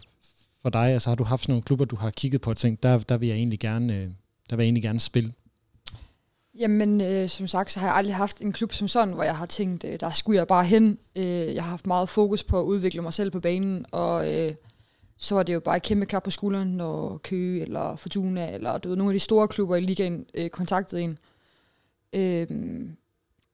for dig? Altså har du haft sådan nogle klubber, du har kigget på og tænkt, der, der vil jeg egentlig gerne, øh, der vil jeg egentlig gerne spille? Jamen, øh, som sagt, så har jeg aldrig haft en klub som sådan, hvor jeg har tænkt, øh, der skulle jeg bare hen. Øh, jeg har haft meget fokus på at udvikle mig selv på banen, og øh, så var det jo bare et kæmpe klap på skulderen, når Køge eller Fortuna, eller du ved, nogle af de store klubber i ligaen øh, kontaktede en. Øh,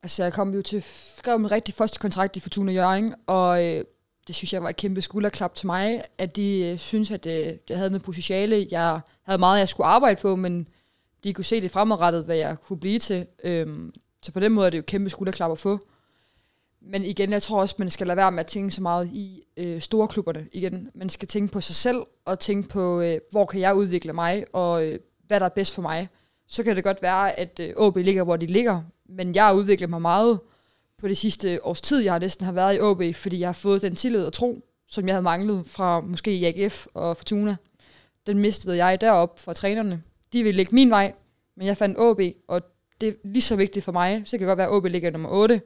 altså, jeg kom jo til, skrev min rigtig første kontrakt i Fortuna Jørgen, og øh, det synes jeg var et kæmpe skulderklap til mig, at de øh, synes, at øh, jeg havde noget potentiale. Jeg havde meget, jeg skulle arbejde på, men de kunne se det fremadrettet, hvad jeg kunne blive til. Øhm, så på den måde er det jo kæmpe skulderklap at få. Men igen, jeg tror også, man skal lade være med at tænke så meget i øh, store klubberne igen. Man skal tænke på sig selv, og tænke på, øh, hvor kan jeg udvikle mig, og øh, hvad der er bedst for mig. Så kan det godt være, at øh, OB ligger, hvor de ligger, men jeg har udviklet mig meget på det sidste års tid, jeg næsten har været i OB, fordi jeg har fået den tillid og tro, som jeg havde manglet fra måske i AGF og Fortuna. Den mistede jeg derop fra trænerne. De ville lægge min vej, men jeg fandt OB, og det er lige så vigtigt for mig. Så kan det godt være, at OB ligger nummer 8,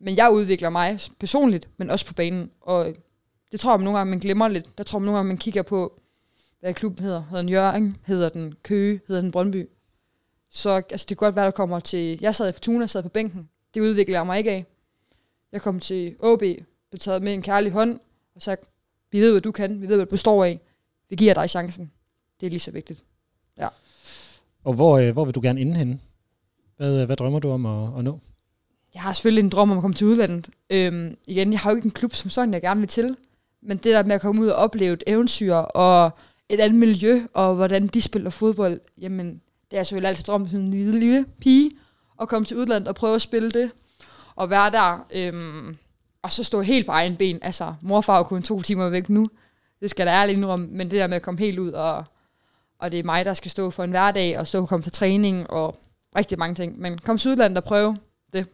men jeg udvikler mig personligt, men også på banen. Og det tror jeg, man nogle gange man glemmer lidt. Der tror jeg, man nogle gange man kigger på, hvad klubben hedder. Hedder den Jørgen? Hedder den Køge? Hedder den Brøndby? Så altså, det kan godt være, der kommer til... Jeg sad i Fortuna, sad på bænken. Det udvikler jeg mig ikke af. Jeg kom til OB, blev taget med en kærlig hånd, og sagt, vi ved, hvad du kan, vi ved, hvad du består af. Vi giver dig chancen. Det er lige så vigtigt. Ja. Og hvor, øh, hvor vil du gerne ende henne? Hvad, øh, hvad drømmer du om at, at nå? Jeg har selvfølgelig en drøm om at komme til udlandet. Øhm, igen, jeg har jo ikke en klub som sådan, jeg gerne vil til. Men det der med at komme ud og opleve et eventyr, og et andet miljø, og hvordan de spiller fodbold, jamen, det er selvfølgelig altid drømt som en lille, lille pige, at komme til udlandet og prøve at spille det, og være der, øhm, og så stå helt på egen ben. Altså, morfar er kun to timer væk nu, det skal der ærligt indrømme, men det der med at komme helt ud, og, og det er mig, der skal stå for en hverdag, og så komme til træning, og rigtig mange ting. Men kom til udlandet og prøve det.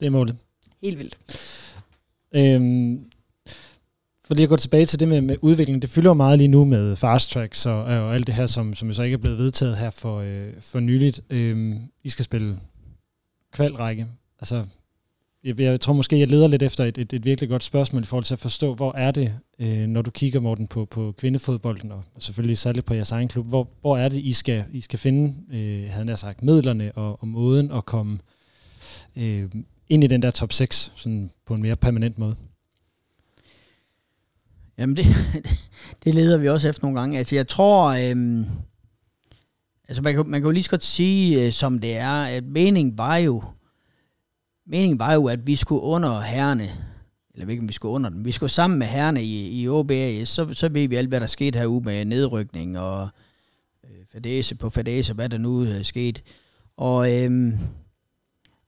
Det er målet. Helt vildt. Øhm, for lige at gå tilbage til det med, med udvikling, det fylder jo meget lige nu med fast tracks og, og alt det her, som, som jo så ikke er blevet vedtaget her for, øh, for nyligt. Øhm, I skal spille kvalrække. Altså, jeg, jeg tror måske, jeg leder lidt efter et, et, et virkelig godt spørgsmål i forhold til at forstå, hvor er det, øh, når du kigger, Morten, på, på kvindefodbolden, og selvfølgelig særligt på jeres egen klub, hvor, hvor er det, I skal, I skal finde, øh, havde jeg sagt, midlerne og, og måden at komme øh, ind i den der top 6, sådan på en mere permanent måde? Jamen det, det leder vi også efter nogle gange. Altså jeg tror, Øh altså man kan, man kan jo lige så godt sige, øh, som det er, at meningen var jo, meningen var jo, at vi skulle under herrene, eller ikke, vi skulle under dem, vi skulle sammen med herrene i, i OBAS, så, så ved vi alt, hvad der skete herude med nedrykning og øh, fadese på fadese, hvad der nu øh, er sket. Og, øhm,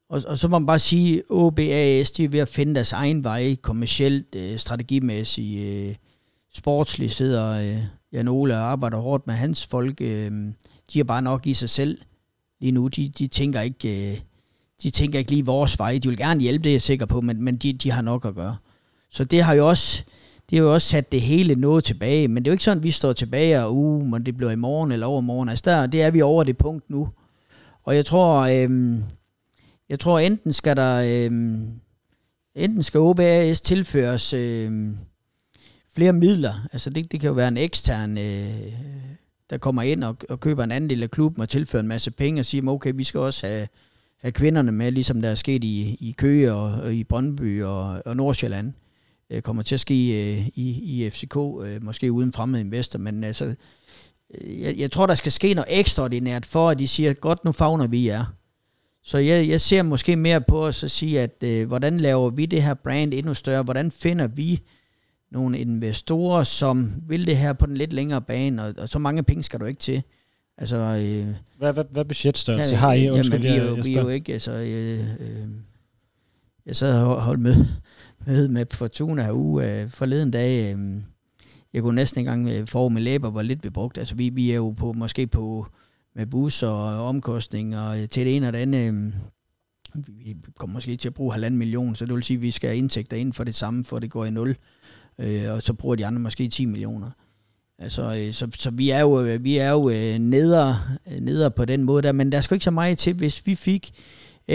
og, og så må man bare sige, OBAS, de er ved at finde deres egen vej, kommercielt, øh, strategimæssigt, øh, sportsligt sidder øh, Jan Ole og arbejder hårdt med hans folk. Øh, de er bare nok i sig selv lige nu. De, de tænker ikke... Øh, de tænker ikke lige vores vej. De vil gerne hjælpe, det er jeg sikker på, men, men de, de har nok at gøre. Så det har jo også, det har jo også sat det hele noget tilbage, men det er jo ikke sådan, at vi står tilbage og, uh, men det bliver i morgen eller overmorgen. Altså der, det er vi over det punkt nu. Og jeg tror, øhm, jeg tror enten skal der, øhm, enten skal OBAS tilføres øhm, flere midler. Altså det, det kan jo være en ekstern, øh, der kommer ind og, og køber en anden af klubben og tilfører en masse penge og siger, okay, vi skal også have, have kvinderne med, ligesom der er sket i, i Køge og, og i Brøndby og, og Nordsjælland. Det kommer til at ske øh, i, i FCK, øh, måske uden fremmede investor, men altså, øh, jeg, jeg tror, der skal ske noget ekstraordinært for, at de siger, godt, nu fagner vi jer. Så jeg, jeg ser måske mere på at så sige, at øh, hvordan laver vi det her brand endnu større? Hvordan finder vi nogle investorer, som vil det her på den lidt længere bane, og, og så mange penge skal du ikke til. Altså, øh, hvad, hvad, hvad budgetstørrelse ja, har I? Undskyld, jamen, vi, er jo, vi er jo ikke, altså, øh, øh, jeg sad og holdt med, med, med Fortuna her uge øh, forleden dag, øh, jeg kunne næsten ikke engang få med læber, hvor lidt vi brugte. Altså, vi, vi er jo på, måske på, med bus og omkostninger til det ene og det andet, øh, vi kommer måske til at bruge halvanden million, så det vil sige, at vi skal have indtægter ind for det samme, for det går i nul øh, og så bruger de andre måske 10 millioner. Altså, øh, så, så vi er jo, øh, vi er jo øh, neder, øh, neder på den måde der, men der skal ikke så meget til, hvis vi fik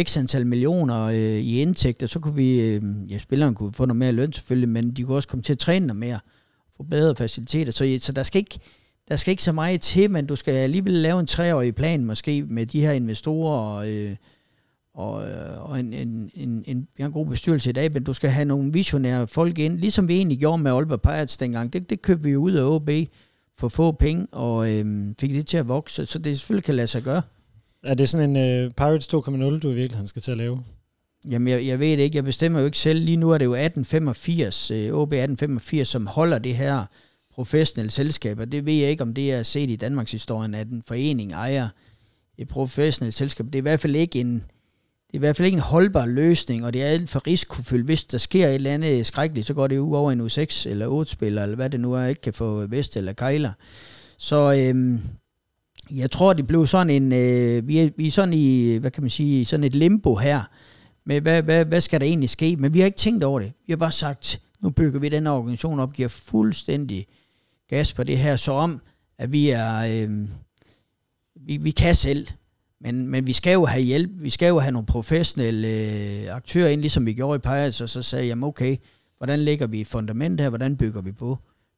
x antal millioner øh, i indtægter, så kunne vi, øh, ja, spilleren kunne få noget mere løn selvfølgelig, men de kunne også komme til at træne noget mere, få bedre faciliteter, så, øh, så der skal ikke, der skal ikke så meget til, men du skal alligevel lave en treårig plan måske med de her investorer og, øh, og, øh, og en, en, en, en, vi har en god bestyrelse i dag, men du skal have nogle visionære folk ind, ligesom vi egentlig gjorde med Aalborg Pirates dengang. Det, det købte vi ud af OB for få penge, og øhm, fik det til at vokse, så det selvfølgelig kan lade sig gøre. Er det sådan en uh, Pirates 2.0, du i virkeligheden skal til at lave? Jamen, jeg, jeg ved det ikke. Jeg bestemmer jo ikke selv. Lige nu er det jo 1885, øh, OB 1885, som holder det her professionelle selskab, og det ved jeg ikke, om det er set i Danmarks historien, at en forening ejer et professionelt selskab. Det er i hvert fald ikke en, det er i hvert fald ikke en holdbar løsning, og det er alt for risikofyldt. Hvis der sker et eller andet skrækkeligt, så går det jo over en U6 eller 8-spiller, eller hvad det nu er, ikke kan få Vest eller Kejler. Så øhm, jeg tror, det blev sådan en, øh, vi, er, vi er sådan i, hvad kan man sige, sådan et limbo her, med hvad, hvad, hvad skal der egentlig ske? Men vi har ikke tænkt over det. Vi har bare sagt, nu bygger vi den organisation op, giver fuldstændig gas på det her, så om, at vi er, øh, vi, vi kan selv. Men, men vi skal jo have hjælp, vi skal jo have nogle professionelle øh, aktører ind, ligesom vi gjorde i Pirates, og så sagde jeg, okay, hvordan lægger vi fundament her, hvordan bygger vi på?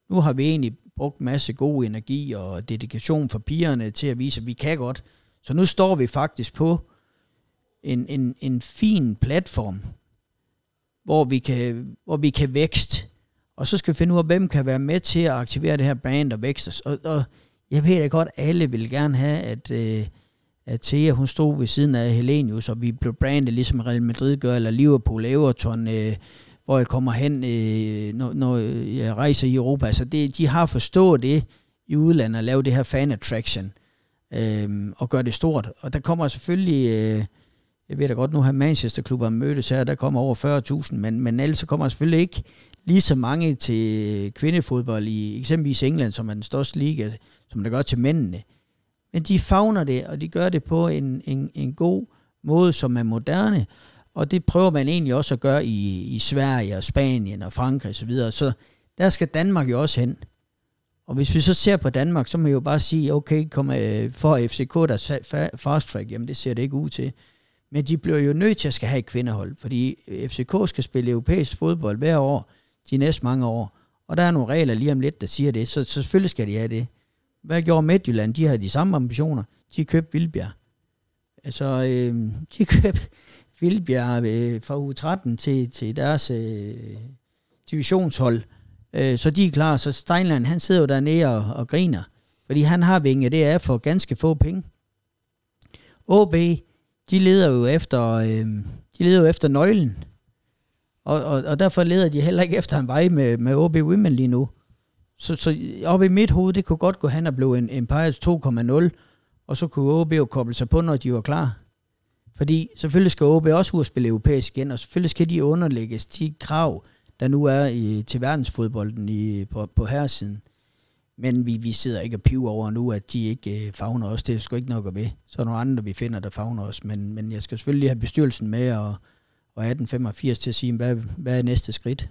nu har vi egentlig brugt masse god energi og dedikation for pigerne til at vise, at vi kan godt. Så nu står vi faktisk på en, en, en fin platform, hvor vi kan, hvor vi kan vækst. Og så skal vi finde ud af, hvem kan være med til at aktivere det her brand og vækst. Og, og jeg ved da godt, alle vil gerne have, at, øh, Øh, Thea, hun stod ved siden af Helenius, og vi blev brandet ligesom Real Madrid gør, eller Liverpool, Everton, øh, hvor jeg kommer hen, øh, når, når øh, jeg rejser i Europa. Altså det, de har forstået det i udlandet, at lave det her fan attraction, øh, og gøre det stort. Og der kommer selvfølgelig... Øh, jeg ved da godt, nu har Manchester-klubber mødtes her, der kommer over 40.000, men, men ellers så kommer selvfølgelig ikke lige så mange til kvindefodbold i eksempelvis England, som er den største liga, som der gør til mændene. Men de fagner det, og de gør det på en, en, en god måde, som er moderne, og det prøver man egentlig også at gøre i, i Sverige og Spanien og Frankrig osv. Så, videre. så der skal Danmark jo også hen. Og hvis vi så ser på Danmark, så må vi jo bare sige, okay, kom, øh, for FCK der fast track, jamen det ser det ikke ud til. Men de bliver jo nødt til at skal have et kvindehold, fordi FCK skal spille europæisk fodbold hver år, de næste mange år. Og der er nogle regler lige om lidt, der siger det, så, så selvfølgelig skal de have det. Hvad gjorde Midtjylland? De har de samme ambitioner. De købte Vildbjerg. Altså, øh, de købte Vildbjerg øh, fra u 13 til, til deres øh, divisionshold. Øh, så de er klar. Så Steinland, han sidder jo dernede og, og griner. Fordi han har vinge, det er for ganske få penge. OB, de leder jo efter, øh, de leder jo efter nøglen. Og, og, og derfor leder de heller ikke efter en vej med, med OB Women lige nu. Så, så op i mit hoved, det kunne godt gå hen og blive en Empires 2,0, og så kunne OB jo koble sig på, når de var klar. Fordi selvfølgelig skal OB også ud og spille europæisk igen, og selvfølgelig skal de underlægges de krav, der nu er i, til verdensfodbolden i, på, på herresiden. Men vi, vi sidder ikke og piver over nu, at de ikke øh, fagner os. Det er sgu ikke nok at ved. Så er der nogle andre, vi finder, der fagner os. Men, men jeg skal selvfølgelig have bestyrelsen med og, og 1885 til at sige, hvad, hvad er næste skridt?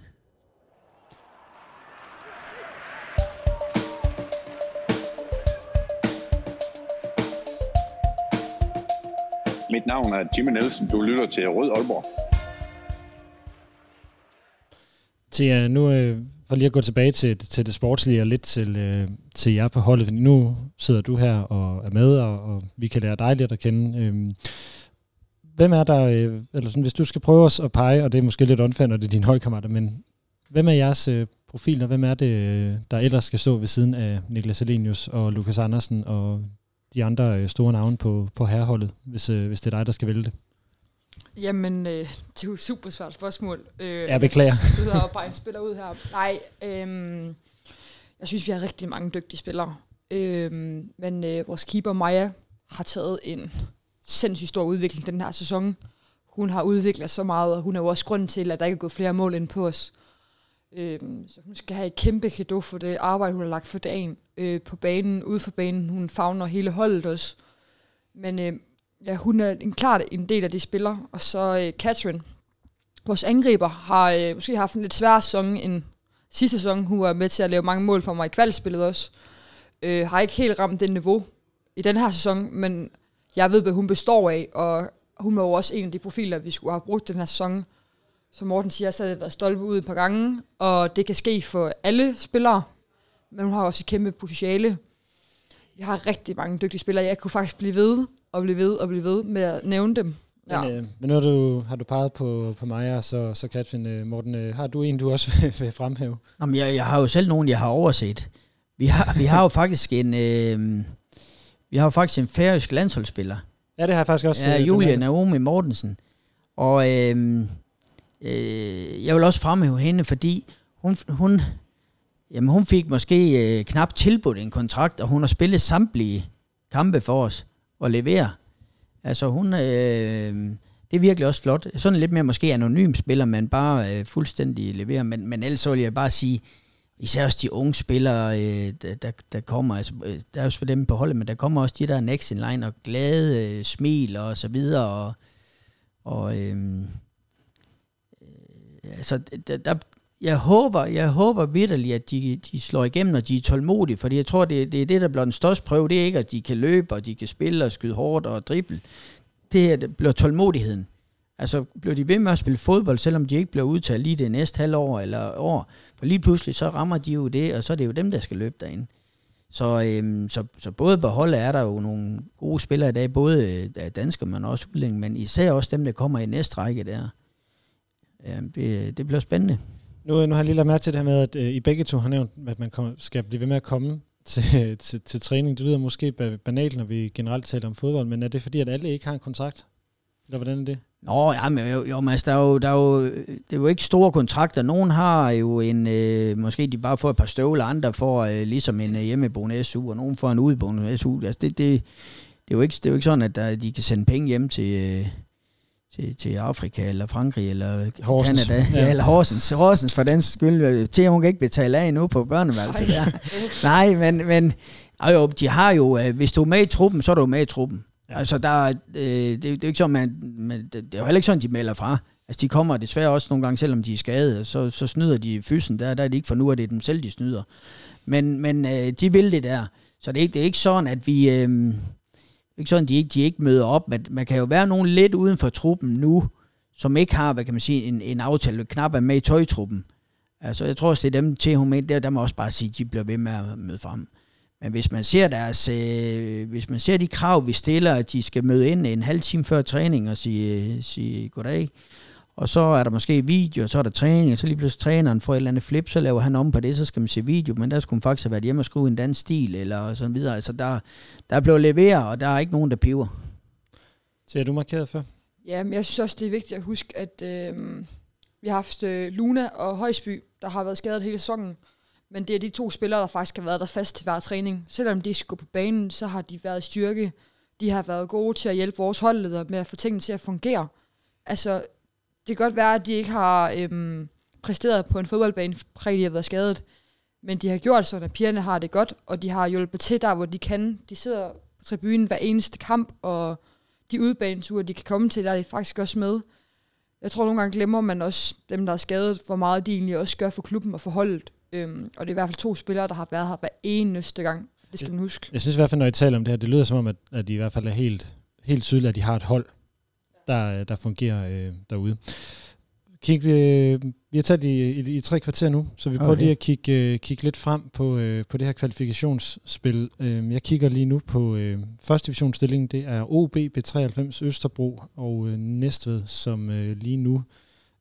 Mit navn er Jimmy Nielsen. Du lytter til Rød Aalborg. Til, nu øh, for lige at gå tilbage til, til det sportslige og lidt til, øh, til jer på holdet. Nu sidder du her og er med, og, og vi kan lære dig lidt at kende. Øh, hvem er der, øh, eller sådan, hvis du skal prøve os at pege, og det er måske lidt unfair, når det er dine holdkammerater, men hvem er jeres øh, og Hvem er det, øh, der ellers skal stå ved siden af Niklas Elenius og Lukas Andersen og de andre øh, store navne på, på herreholdet, hvis, øh, hvis det er dig, der skal vælge det? Jamen, øh, det er jo et super svært spørgsmål. Øh, jeg beklager. Jeg sidder og bare spiller ud her. Nej, øh, jeg synes, vi har rigtig mange dygtige spillere. Øh, men øh, vores keeper Maja har taget en sindssygt stor udvikling den her sæson. Hun har udviklet så meget, og hun er jo også grund til, at der ikke er gået flere mål ind på os. Øh, Øhm, så hun skal have et kæmpe kado for det arbejde, hun har lagt for dagen øh, på banen, ude for banen. Hun fagner hele holdet også. Men øh, ja, hun er en, klart en del af de spillere. Og så øh, Catherine, vores angriber, har øh, måske haft en lidt svær sæson end sidste sæson. Hun var med til at lave mange mål for mig i kvalspillet også. Øh, har ikke helt ramt det niveau i den her sæson, men jeg ved, hvad hun består af, og hun var jo også en af de profiler, vi skulle have brugt den her sæson. Som Morten siger, så har det været stolpe ud et par gange, og det kan ske for alle spillere, men hun har også et kæmpe potentiale. Vi har rigtig mange dygtige spillere. Jeg kunne faktisk blive ved og blive ved og blive ved med at nævne dem. Ja. Men, øh, men nu har du, har du peget på, på mig, så, så Katrin, øh, Morten, øh, har du en, du også vil, vil fremhæve? Jamen, jeg, jeg har jo selv nogen, jeg har overset. Vi har, vi har jo faktisk en... Øh, vi har jo faktisk en færøsk landsholdsspiller. Ja, det har jeg faktisk også. Ja, øh, Julia Naomi Mortensen. Og øh, øh, jeg vil også fremhæve hende, fordi hun, hun, jamen, hun fik måske øh, knap tilbudt en kontrakt, og hun har spillet samtlige kampe for os og leverer. Altså hun, øh, det er virkelig også flot. Sådan lidt mere måske anonym spiller, men bare øh, fuldstændig leverer. Men, men ellers så vil jeg bare sige, især også de unge spillere, øh, der, der, der kommer, altså, øh, der er også for dem på holdet, men der kommer også de der next in line og glade øh, smil og så videre. Og, og øh, altså, der, der, jeg håber, jeg håber vidderligt, at de, de slår igennem, og de er tålmodige, fordi jeg tror, det, det er det, der bliver den største prøve. Det er ikke, at de kan løbe, og de kan spille og skyde hårdt og drible. Det, er, det bliver tålmodigheden. Altså, bliver de ved med at spille fodbold, selvom de ikke bliver udtaget lige det næste halvår eller år? For lige pludselig så rammer de jo det, og så er det jo dem, der skal løbe derinde. Så, øhm, så, så både på holdet er der jo nogle gode spillere i dag, både øh, danskere, men også udlændinge, men især også dem, der kommer i næste række der. Øhm, det, det bliver spændende. Nu, nu har jeg lige lagt mærke til det her med, at øh, I begge to har nævnt, at man kom, skal blive ved med at komme til, til, til træning. Det lyder måske banalt, når vi generelt taler om fodbold, men er det fordi, at alle ikke har en kontrakt? Eller hvordan er det? Nå, ja, men jo, jo, altså, der er jo, der er jo, det er jo ikke store kontrakter. Nogen har jo en, øh, måske de bare får et par støvler, andre får øh, ligesom en øh, hjemmeboende SU, og nogen får en udeboende SU. Altså, det, det, det, er jo ikke, det er jo ikke sådan, at der, de kan sende penge hjem til, øh, til, til Afrika, eller Frankrig, eller Horsens. Canada, ja. ja. eller Horsens. Horsens for den skyld. Til hun kan ikke betale af nu på børneværelset der. Nej, men, men jo, de har jo, øh, hvis du er med i truppen, så er du med i truppen. Ja. Altså, der, øh, det, det, er jo ikke sådan, man, man, det er jo heller ikke sådan, de melder fra. Altså, de kommer desværre også nogle gange, selvom de er skadet, så, så snyder de fysen der. Der er det ikke for nu, at det er dem selv, de snyder. Men, men øh, de vil det der. Så det er ikke, det er ikke sådan, at vi... Øh, det ikke sådan, de ikke, de ikke møder op. Men man kan jo være nogen lidt uden for truppen nu, som ikke har, hvad kan man sige, en, en aftale, knap er med i tøjtruppen. Altså, jeg tror også, det er dem til hun der, der må også bare sige, at de bliver ved med at møde frem. Men hvis man ser deres, øh, hvis man ser de krav, vi stiller, at de skal møde ind en halv time før træning og sige, øh, sige goddag, og så er der måske video, og så er der træning, og så lige pludselig træneren får et eller andet flip, så laver han om på det, så skal man se video, men der skulle man faktisk have været hjemme og skrive en dansk stil, eller sådan videre. Altså der, der er blevet leveret, og der er ikke nogen, der piver. Så er du markeret før? Ja, men jeg synes også, det er vigtigt at huske, at øh, vi har haft øh, Luna og Højsby, der har været skadet hele sæsonen. Men det er de to spillere, der faktisk har været der fast til hver træning. Selvom de skulle på banen, så har de været i styrke. De har været gode til at hjælpe vores holdleder med at få tingene til at fungere. Altså, det kan godt være, at de ikke har øhm, præsteret på en fodboldbane, fordi de har været skadet. Men de har gjort sådan, at pigerne har det godt, og de har hjulpet til der, hvor de kan. De sidder på tribunen hver eneste kamp, og de udbaneture, de kan komme til, der er de faktisk også med. Jeg tror nogle gange glemmer man også dem, der er skadet, hvor meget de egentlig også gør for klubben og for holdet. Øhm, og det er i hvert fald to spillere, der har været her hver eneste gang. Det skal man huske. Jeg synes i hvert fald, når I taler om det her, det lyder som om, at, at de i hvert fald er helt, helt tydeligt, at de har et hold, der, der fungerer øh, derude. Kig, øh, vi har talt i, i, i tre kvarter nu, så vi prøver okay. lige at kigge, øh, kigge lidt frem på, øh, på det her kvalifikationsspil. Øh, jeg kigger lige nu på øh, første divisionsstillingen. Det er OB B93 Østerbro og øh, Næstved, som øh, lige nu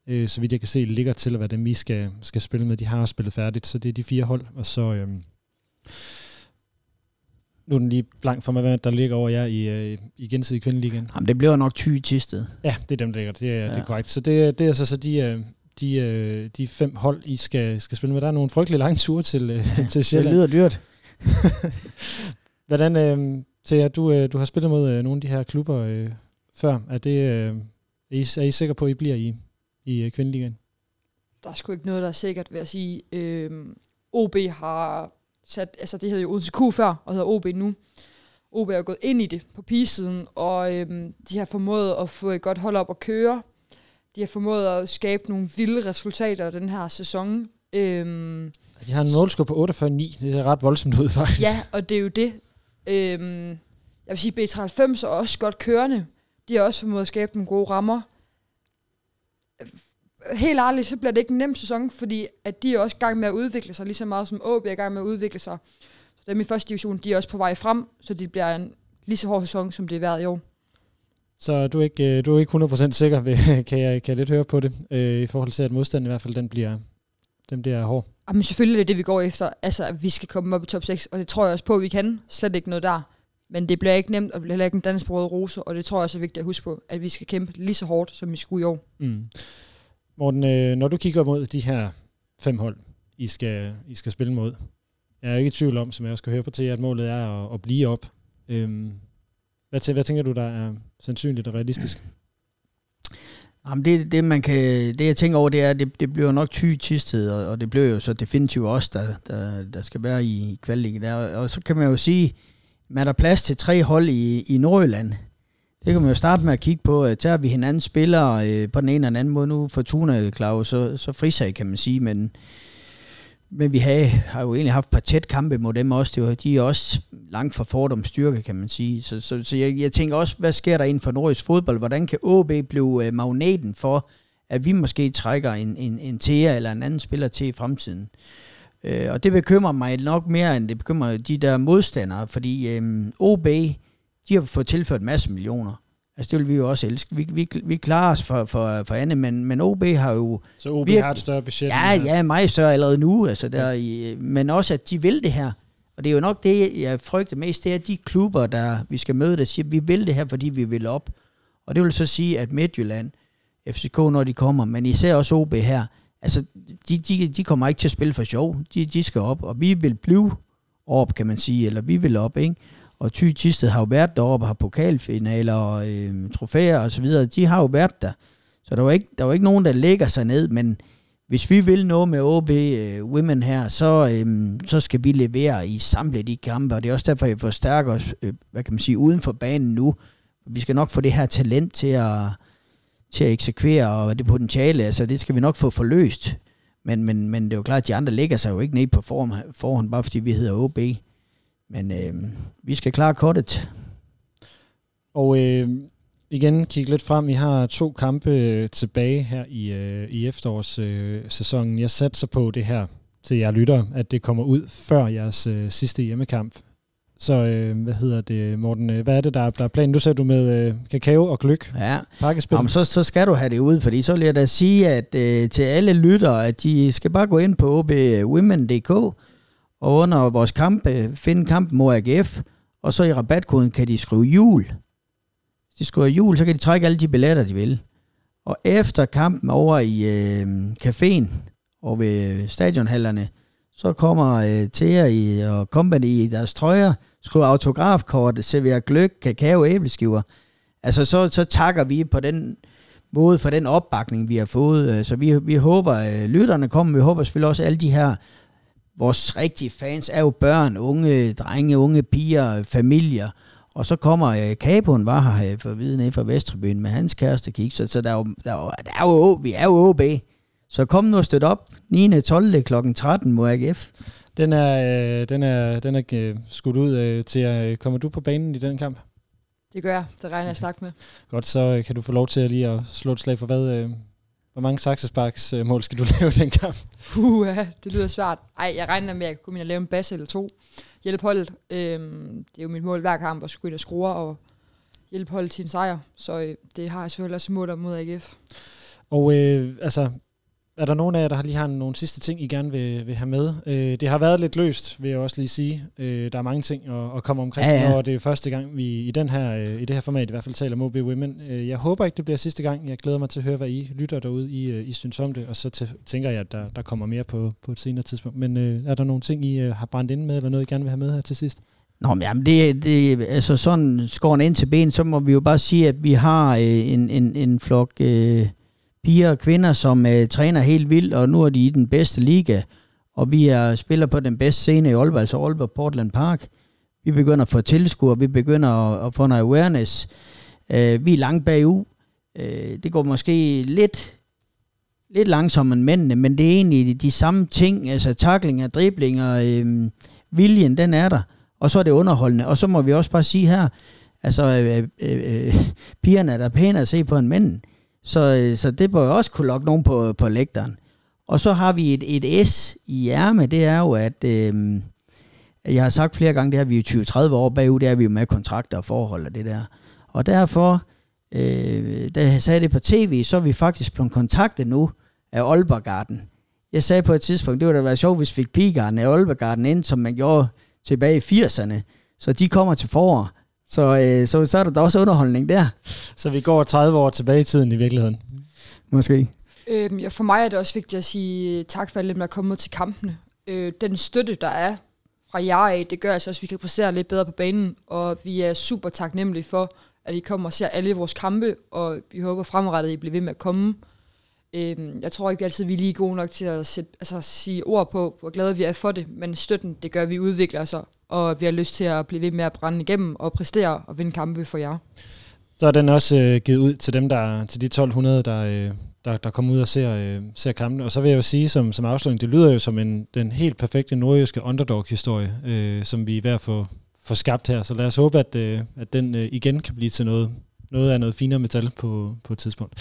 øh, så vidt jeg kan se, ligger til at være dem, vi skal, skal spille med. De har spillet færdigt, så det er de fire hold, og så... Øh, nu er den lige blank for mig, hvad der ligger over jer i, øh, i gensidig kvindeligaen. Jamen, det bliver nok ty Tisted. Ja, det er dem, der ligger. Det er, ja. det er korrekt. Så det, det er så, så de, øh, de, øh, de fem hold, I skal, skal spille med. Der er nogle frygtelig lange ture til, øh, til Sjælland. det lyder dyrt. Hvordan, øh, Thea, du, øh, du har spillet mod øh, nogle af de her klubber øh, før. Er, det, øh, er, I, er I sikre på, at I bliver i, i øh, kvindeligaen? Der er sgu ikke noget, der er sikkert, vil jeg sige. Øhm, OB har sat, altså det hedder jo Odense Q før, og hedder OB nu. OB er gået ind i det på pigesiden, og øhm, de har formået at få et godt hold op at køre. De har formået at skabe nogle vilde resultater den her sæson. Øhm, de har en målscore på 48-9. Det er ret voldsomt ud, faktisk. Ja, og det er jo det. Øhm, jeg vil sige, B93 er også godt kørende. De har også formået at skabe nogle gode rammer helt ærligt, så bliver det ikke en nem sæson, fordi at de er også i gang med at udvikle sig, lige så meget som AB er i gang med at udvikle sig. Så dem i første division, de er også på vej frem, så det bliver en lige så hård sæson, som det er været i år. Så du er ikke, øh, du er ikke 100% sikker, ved, kan, jeg, kan jeg lidt høre på det, øh, i forhold til, at modstanden i hvert fald, den bliver, den bliver hård? Jamen selvfølgelig er det det, vi går efter. Altså, at vi skal komme op i top 6, og det tror jeg også på, at vi kan. Slet ikke noget der. Men det bliver ikke nemt, og det bliver heller ikke en dansk rose, og det tror jeg også er vigtigt at huske på, at vi skal kæmpe lige så hårdt, som vi skulle i år. Mm. Morten, øh, når du kigger mod de her fem hold, I skal, I skal spille mod, jeg er ikke i tvivl om, som jeg også skal høre på til, at målet er at, at blive op. Øhm, hvad, hvad tænker du, der er sandsynligt og realistisk? Jamen det, det, man kan, det jeg tænker over, det er, at det, det bliver nok ty tisthed, og, og det bliver jo så definitivt også, der, der, der skal være i kvalitet der. Og så kan man jo sige, at er der plads til tre hold i, i Nordjylland, det kan man jo starte med at kigge på. Øh, tager vi hinanden spillere øh, på den ene eller den anden måde. Nu Fortuna, Claus, så, så frisag, kan man sige. Men, men vi har, har jo egentlig haft par tæt kampe mod dem også. Det var, de er også langt fra fordom styrke, kan man sige. Så, så, så jeg, jeg tænker også, hvad sker der inden for nordisk fodbold? Hvordan kan OB blive øh, magneten for, at vi måske trækker en, en, en Thea eller en anden spiller til i fremtiden. Øh, og det bekymrer mig nok mere, end det bekymrer de der modstandere, fordi øh, OB, de har fået tilført en masse millioner. Altså det vil vi jo også elske. Vi, vi, vi klarer os for, for, for andet, men, men OB har jo... Så OB virkelig, har et større budget? Ja, ja, meget større allerede nu. Altså der, ja. i, men også, at de vil det her. Og det er jo nok det, jeg frygter mest, det er de klubber, der vi skal møde, der siger, vi vil det her, fordi vi vil op. Og det vil så sige, at Midtjylland, FCK, når de kommer, men især også OB her, altså, de, de, de kommer ikke til at spille for sjov. De, de skal op, og vi vil blive op, kan man sige, eller vi vil op, ikke? Og Thy Tisted har jo været deroppe, har pokalfinaler og øh, trofæer og så videre. De har jo været der. Så der var ikke, der var ikke nogen, der lægger sig ned, men hvis vi vil noget med OB øh, Women her, så, øh, så skal vi levere i samtlige de kampe, og det er også derfor, jeg forstærker os, øh, hvad kan man sige, uden for banen nu. Vi skal nok få det her talent til at, til at eksekvere, og det potentiale, altså det skal vi nok få forløst. Men, men, men det er jo klart, at de andre lægger sig jo ikke ned på forhånd, forhånd bare fordi vi hedder OB. Men øh, vi skal klare kortet. Og øh, igen kigge lidt frem. I har to kampe tilbage her i, øh, i efterårssæsonen. Øh, jeg satser på det her til jer lytter, at det kommer ud før jeres øh, sidste hjemmekamp. Så øh, hvad hedder det, Morten? Øh, hvad er det, der, der er planen? Du sagde du med øh, kakao og gløk. Ja, Jamen, så, så skal du have det ud, fordi så vil jeg da sige at øh, til alle lyttere, at de skal bare gå ind på obwomen.dk og under vores kampe øh, finde kampen mod AGF, og så i rabatkoden kan de skrive jul. Hvis de skriver jul, så kan de trække alle de billetter, de vil. Og efter kampen over i øh, caféen og ved stadionhallerne, så kommer øh, Thea i, og Company i deres trøjer, skriver autografkort, serverer gløk, kakao, æbleskiver. Altså, så, så takker vi på den måde for den opbakning, vi har fået. Øh, så vi, vi håber, at lytterne kommer. Vi håber selvfølgelig også, at alle de her vores rigtige fans er jo børn, unge drenge, unge piger, familier. Og så kommer øh, Kapoen, var her øh, for viden fra Vesttribyen med hans kæreste kig, så, så der, er jo, der, er jo, der er jo, vi er jo OB. Så kom nu og støt op 9. 12. kl. 13 mod AGF. Den er, øh, den er, den er øh, skudt ud øh, til at Kommer du på banen i den kamp? Det gør jeg. Det regner jeg stærkt med. Godt, så øh, kan du få lov til at lige at slå et slag for hvad, øh, hvor mange saksesparks øh, mål skal du lave den kamp? Uh, det lyder svært. Ej, jeg regner med, at jeg ind og lave en bas eller to. Hjælp holdet. Øhm, det er jo mit mål hver kamp, at skulle ind og skrue og hjælpe holdet til en sejr. Så øh, det har jeg selvfølgelig også mål mod AGF. Og øh, altså, er der nogen af jer, der lige har nogle sidste ting, I gerne vil, vil have med? Øh, det har været lidt løst, vil jeg også lige sige. Øh, der er mange ting at, at komme omkring, ja, ja. når det er første gang, vi i, den her, øh, i det her format i hvert fald taler Mobi Women. Øh, jeg håber ikke, det bliver sidste gang. Jeg glæder mig til at høre, hvad I lytter derude, I, øh, I synes om det, og så til, tænker jeg, at der, der kommer mere på, på et senere tidspunkt. Men øh, er der nogle ting, I øh, har brændt ind med, eller noget, I gerne vil have med her til sidst? Nå, men jamen det, det, altså sådan skåren ind til ben, så må vi jo bare sige, at vi har øh, en, en, en flok... Øh, piger og kvinder, som øh, træner helt vildt, og nu er de i den bedste liga, og vi er spiller på den bedste scene i Aalborg, altså Aalborg Portland Park. Vi begynder at få tilskuer, vi begynder at, at få noget awareness. Øh, vi er langt bagud. Øh, det går måske lidt, lidt langsommere end mændene, men det er egentlig de samme ting, altså taklinger, driblinger, øh, viljen, den er der. Og så er det underholdende. Og så må vi også bare sige her, altså øh, øh, øh pigerne er der pænere at se på en mænd. Så, øh, så det bør også kunne lokke nogen på, på lægteren. Og så har vi et, et S i ærme, det er jo, at øh, jeg har sagt flere gange, det her, vi er 20-30 år bagud, det er vi jo med kontrakter og forhold og det der. Og derfor, øh, da jeg sagde det på tv, så er vi faktisk blevet kontaktet nu af Aalborgarden. Jeg sagde på et tidspunkt, det ville da være sjovt, hvis vi fik pigerne af Aalborgarden ind, som man gjorde tilbage i 80'erne. Så de kommer til forår. Så, øh, så, så er der da også underholdning der. Så vi går 30 år tilbage i tiden i virkeligheden? Måske. Øhm, ja, for mig er det også vigtigt at sige tak for alle dem, der er kommet til kampene. Øh, den støtte, der er fra jer af, det gør altså også, at vi kan præstere lidt bedre på banen, og vi er super taknemmelige for, at I kommer og ser alle vores kampe, og vi håber fremadrettet, at I bliver ved med at komme. Øhm, jeg tror ikke vi altid, vi er lige gode nok til at sætte, altså, sige ord på, hvor glade vi er for det, men støtten, det gør, at vi udvikler os, og og vi har lyst til at blive ved med at brænde igennem og præstere og vinde kampe for jer. Så er den også øh, givet ud til dem, der til de 1200, der, øh, der, der kommer ud og ser, øh, ser kampene. Og så vil jeg jo sige som, som afslutning, det lyder jo som en, den helt perfekte nordjyske underdog-historie, øh, som vi er ved at få, få skabt her. Så lad os håbe, at, øh, at den øh, igen kan blive til noget, noget af noget finere metal på, på et tidspunkt.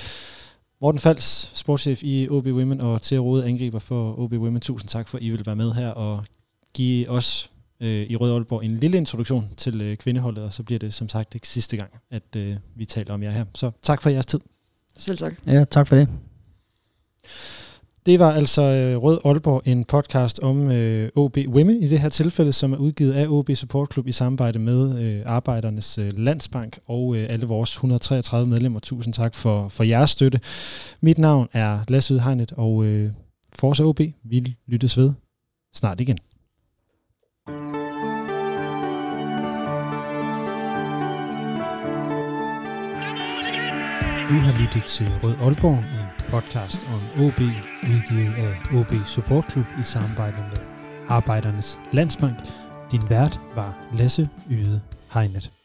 Morten Fals, sportschef i OB Women, og til Rode angriber for OB Women. Tusind tak for, at I vil være med her og give os øh, i Røde Aalborg en lille introduktion til øh, kvindeholdet, og så bliver det som sagt ikke sidste gang, at øh, vi taler om jer her. Så tak for jeres tid. Selv tak. Ja, tak for det. Det var altså øh, Rød Aalborg, en podcast om øh, OB Women i det her tilfælde, som er udgivet af OB Support Club i samarbejde med øh, Arbejdernes øh, Landsbank og øh, alle vores 133 medlemmer. Tusind tak for, for jeres støtte. Mit navn er Lasse Udhegnet, og øh, Forza OB, vi lyttes ved snart igen. Du har lyttet til Rød Aalborg, en podcast om OB, udgivet af OB Support Club i samarbejde med Arbejdernes Landsbank. Din vært var Lasse Yde Heinet.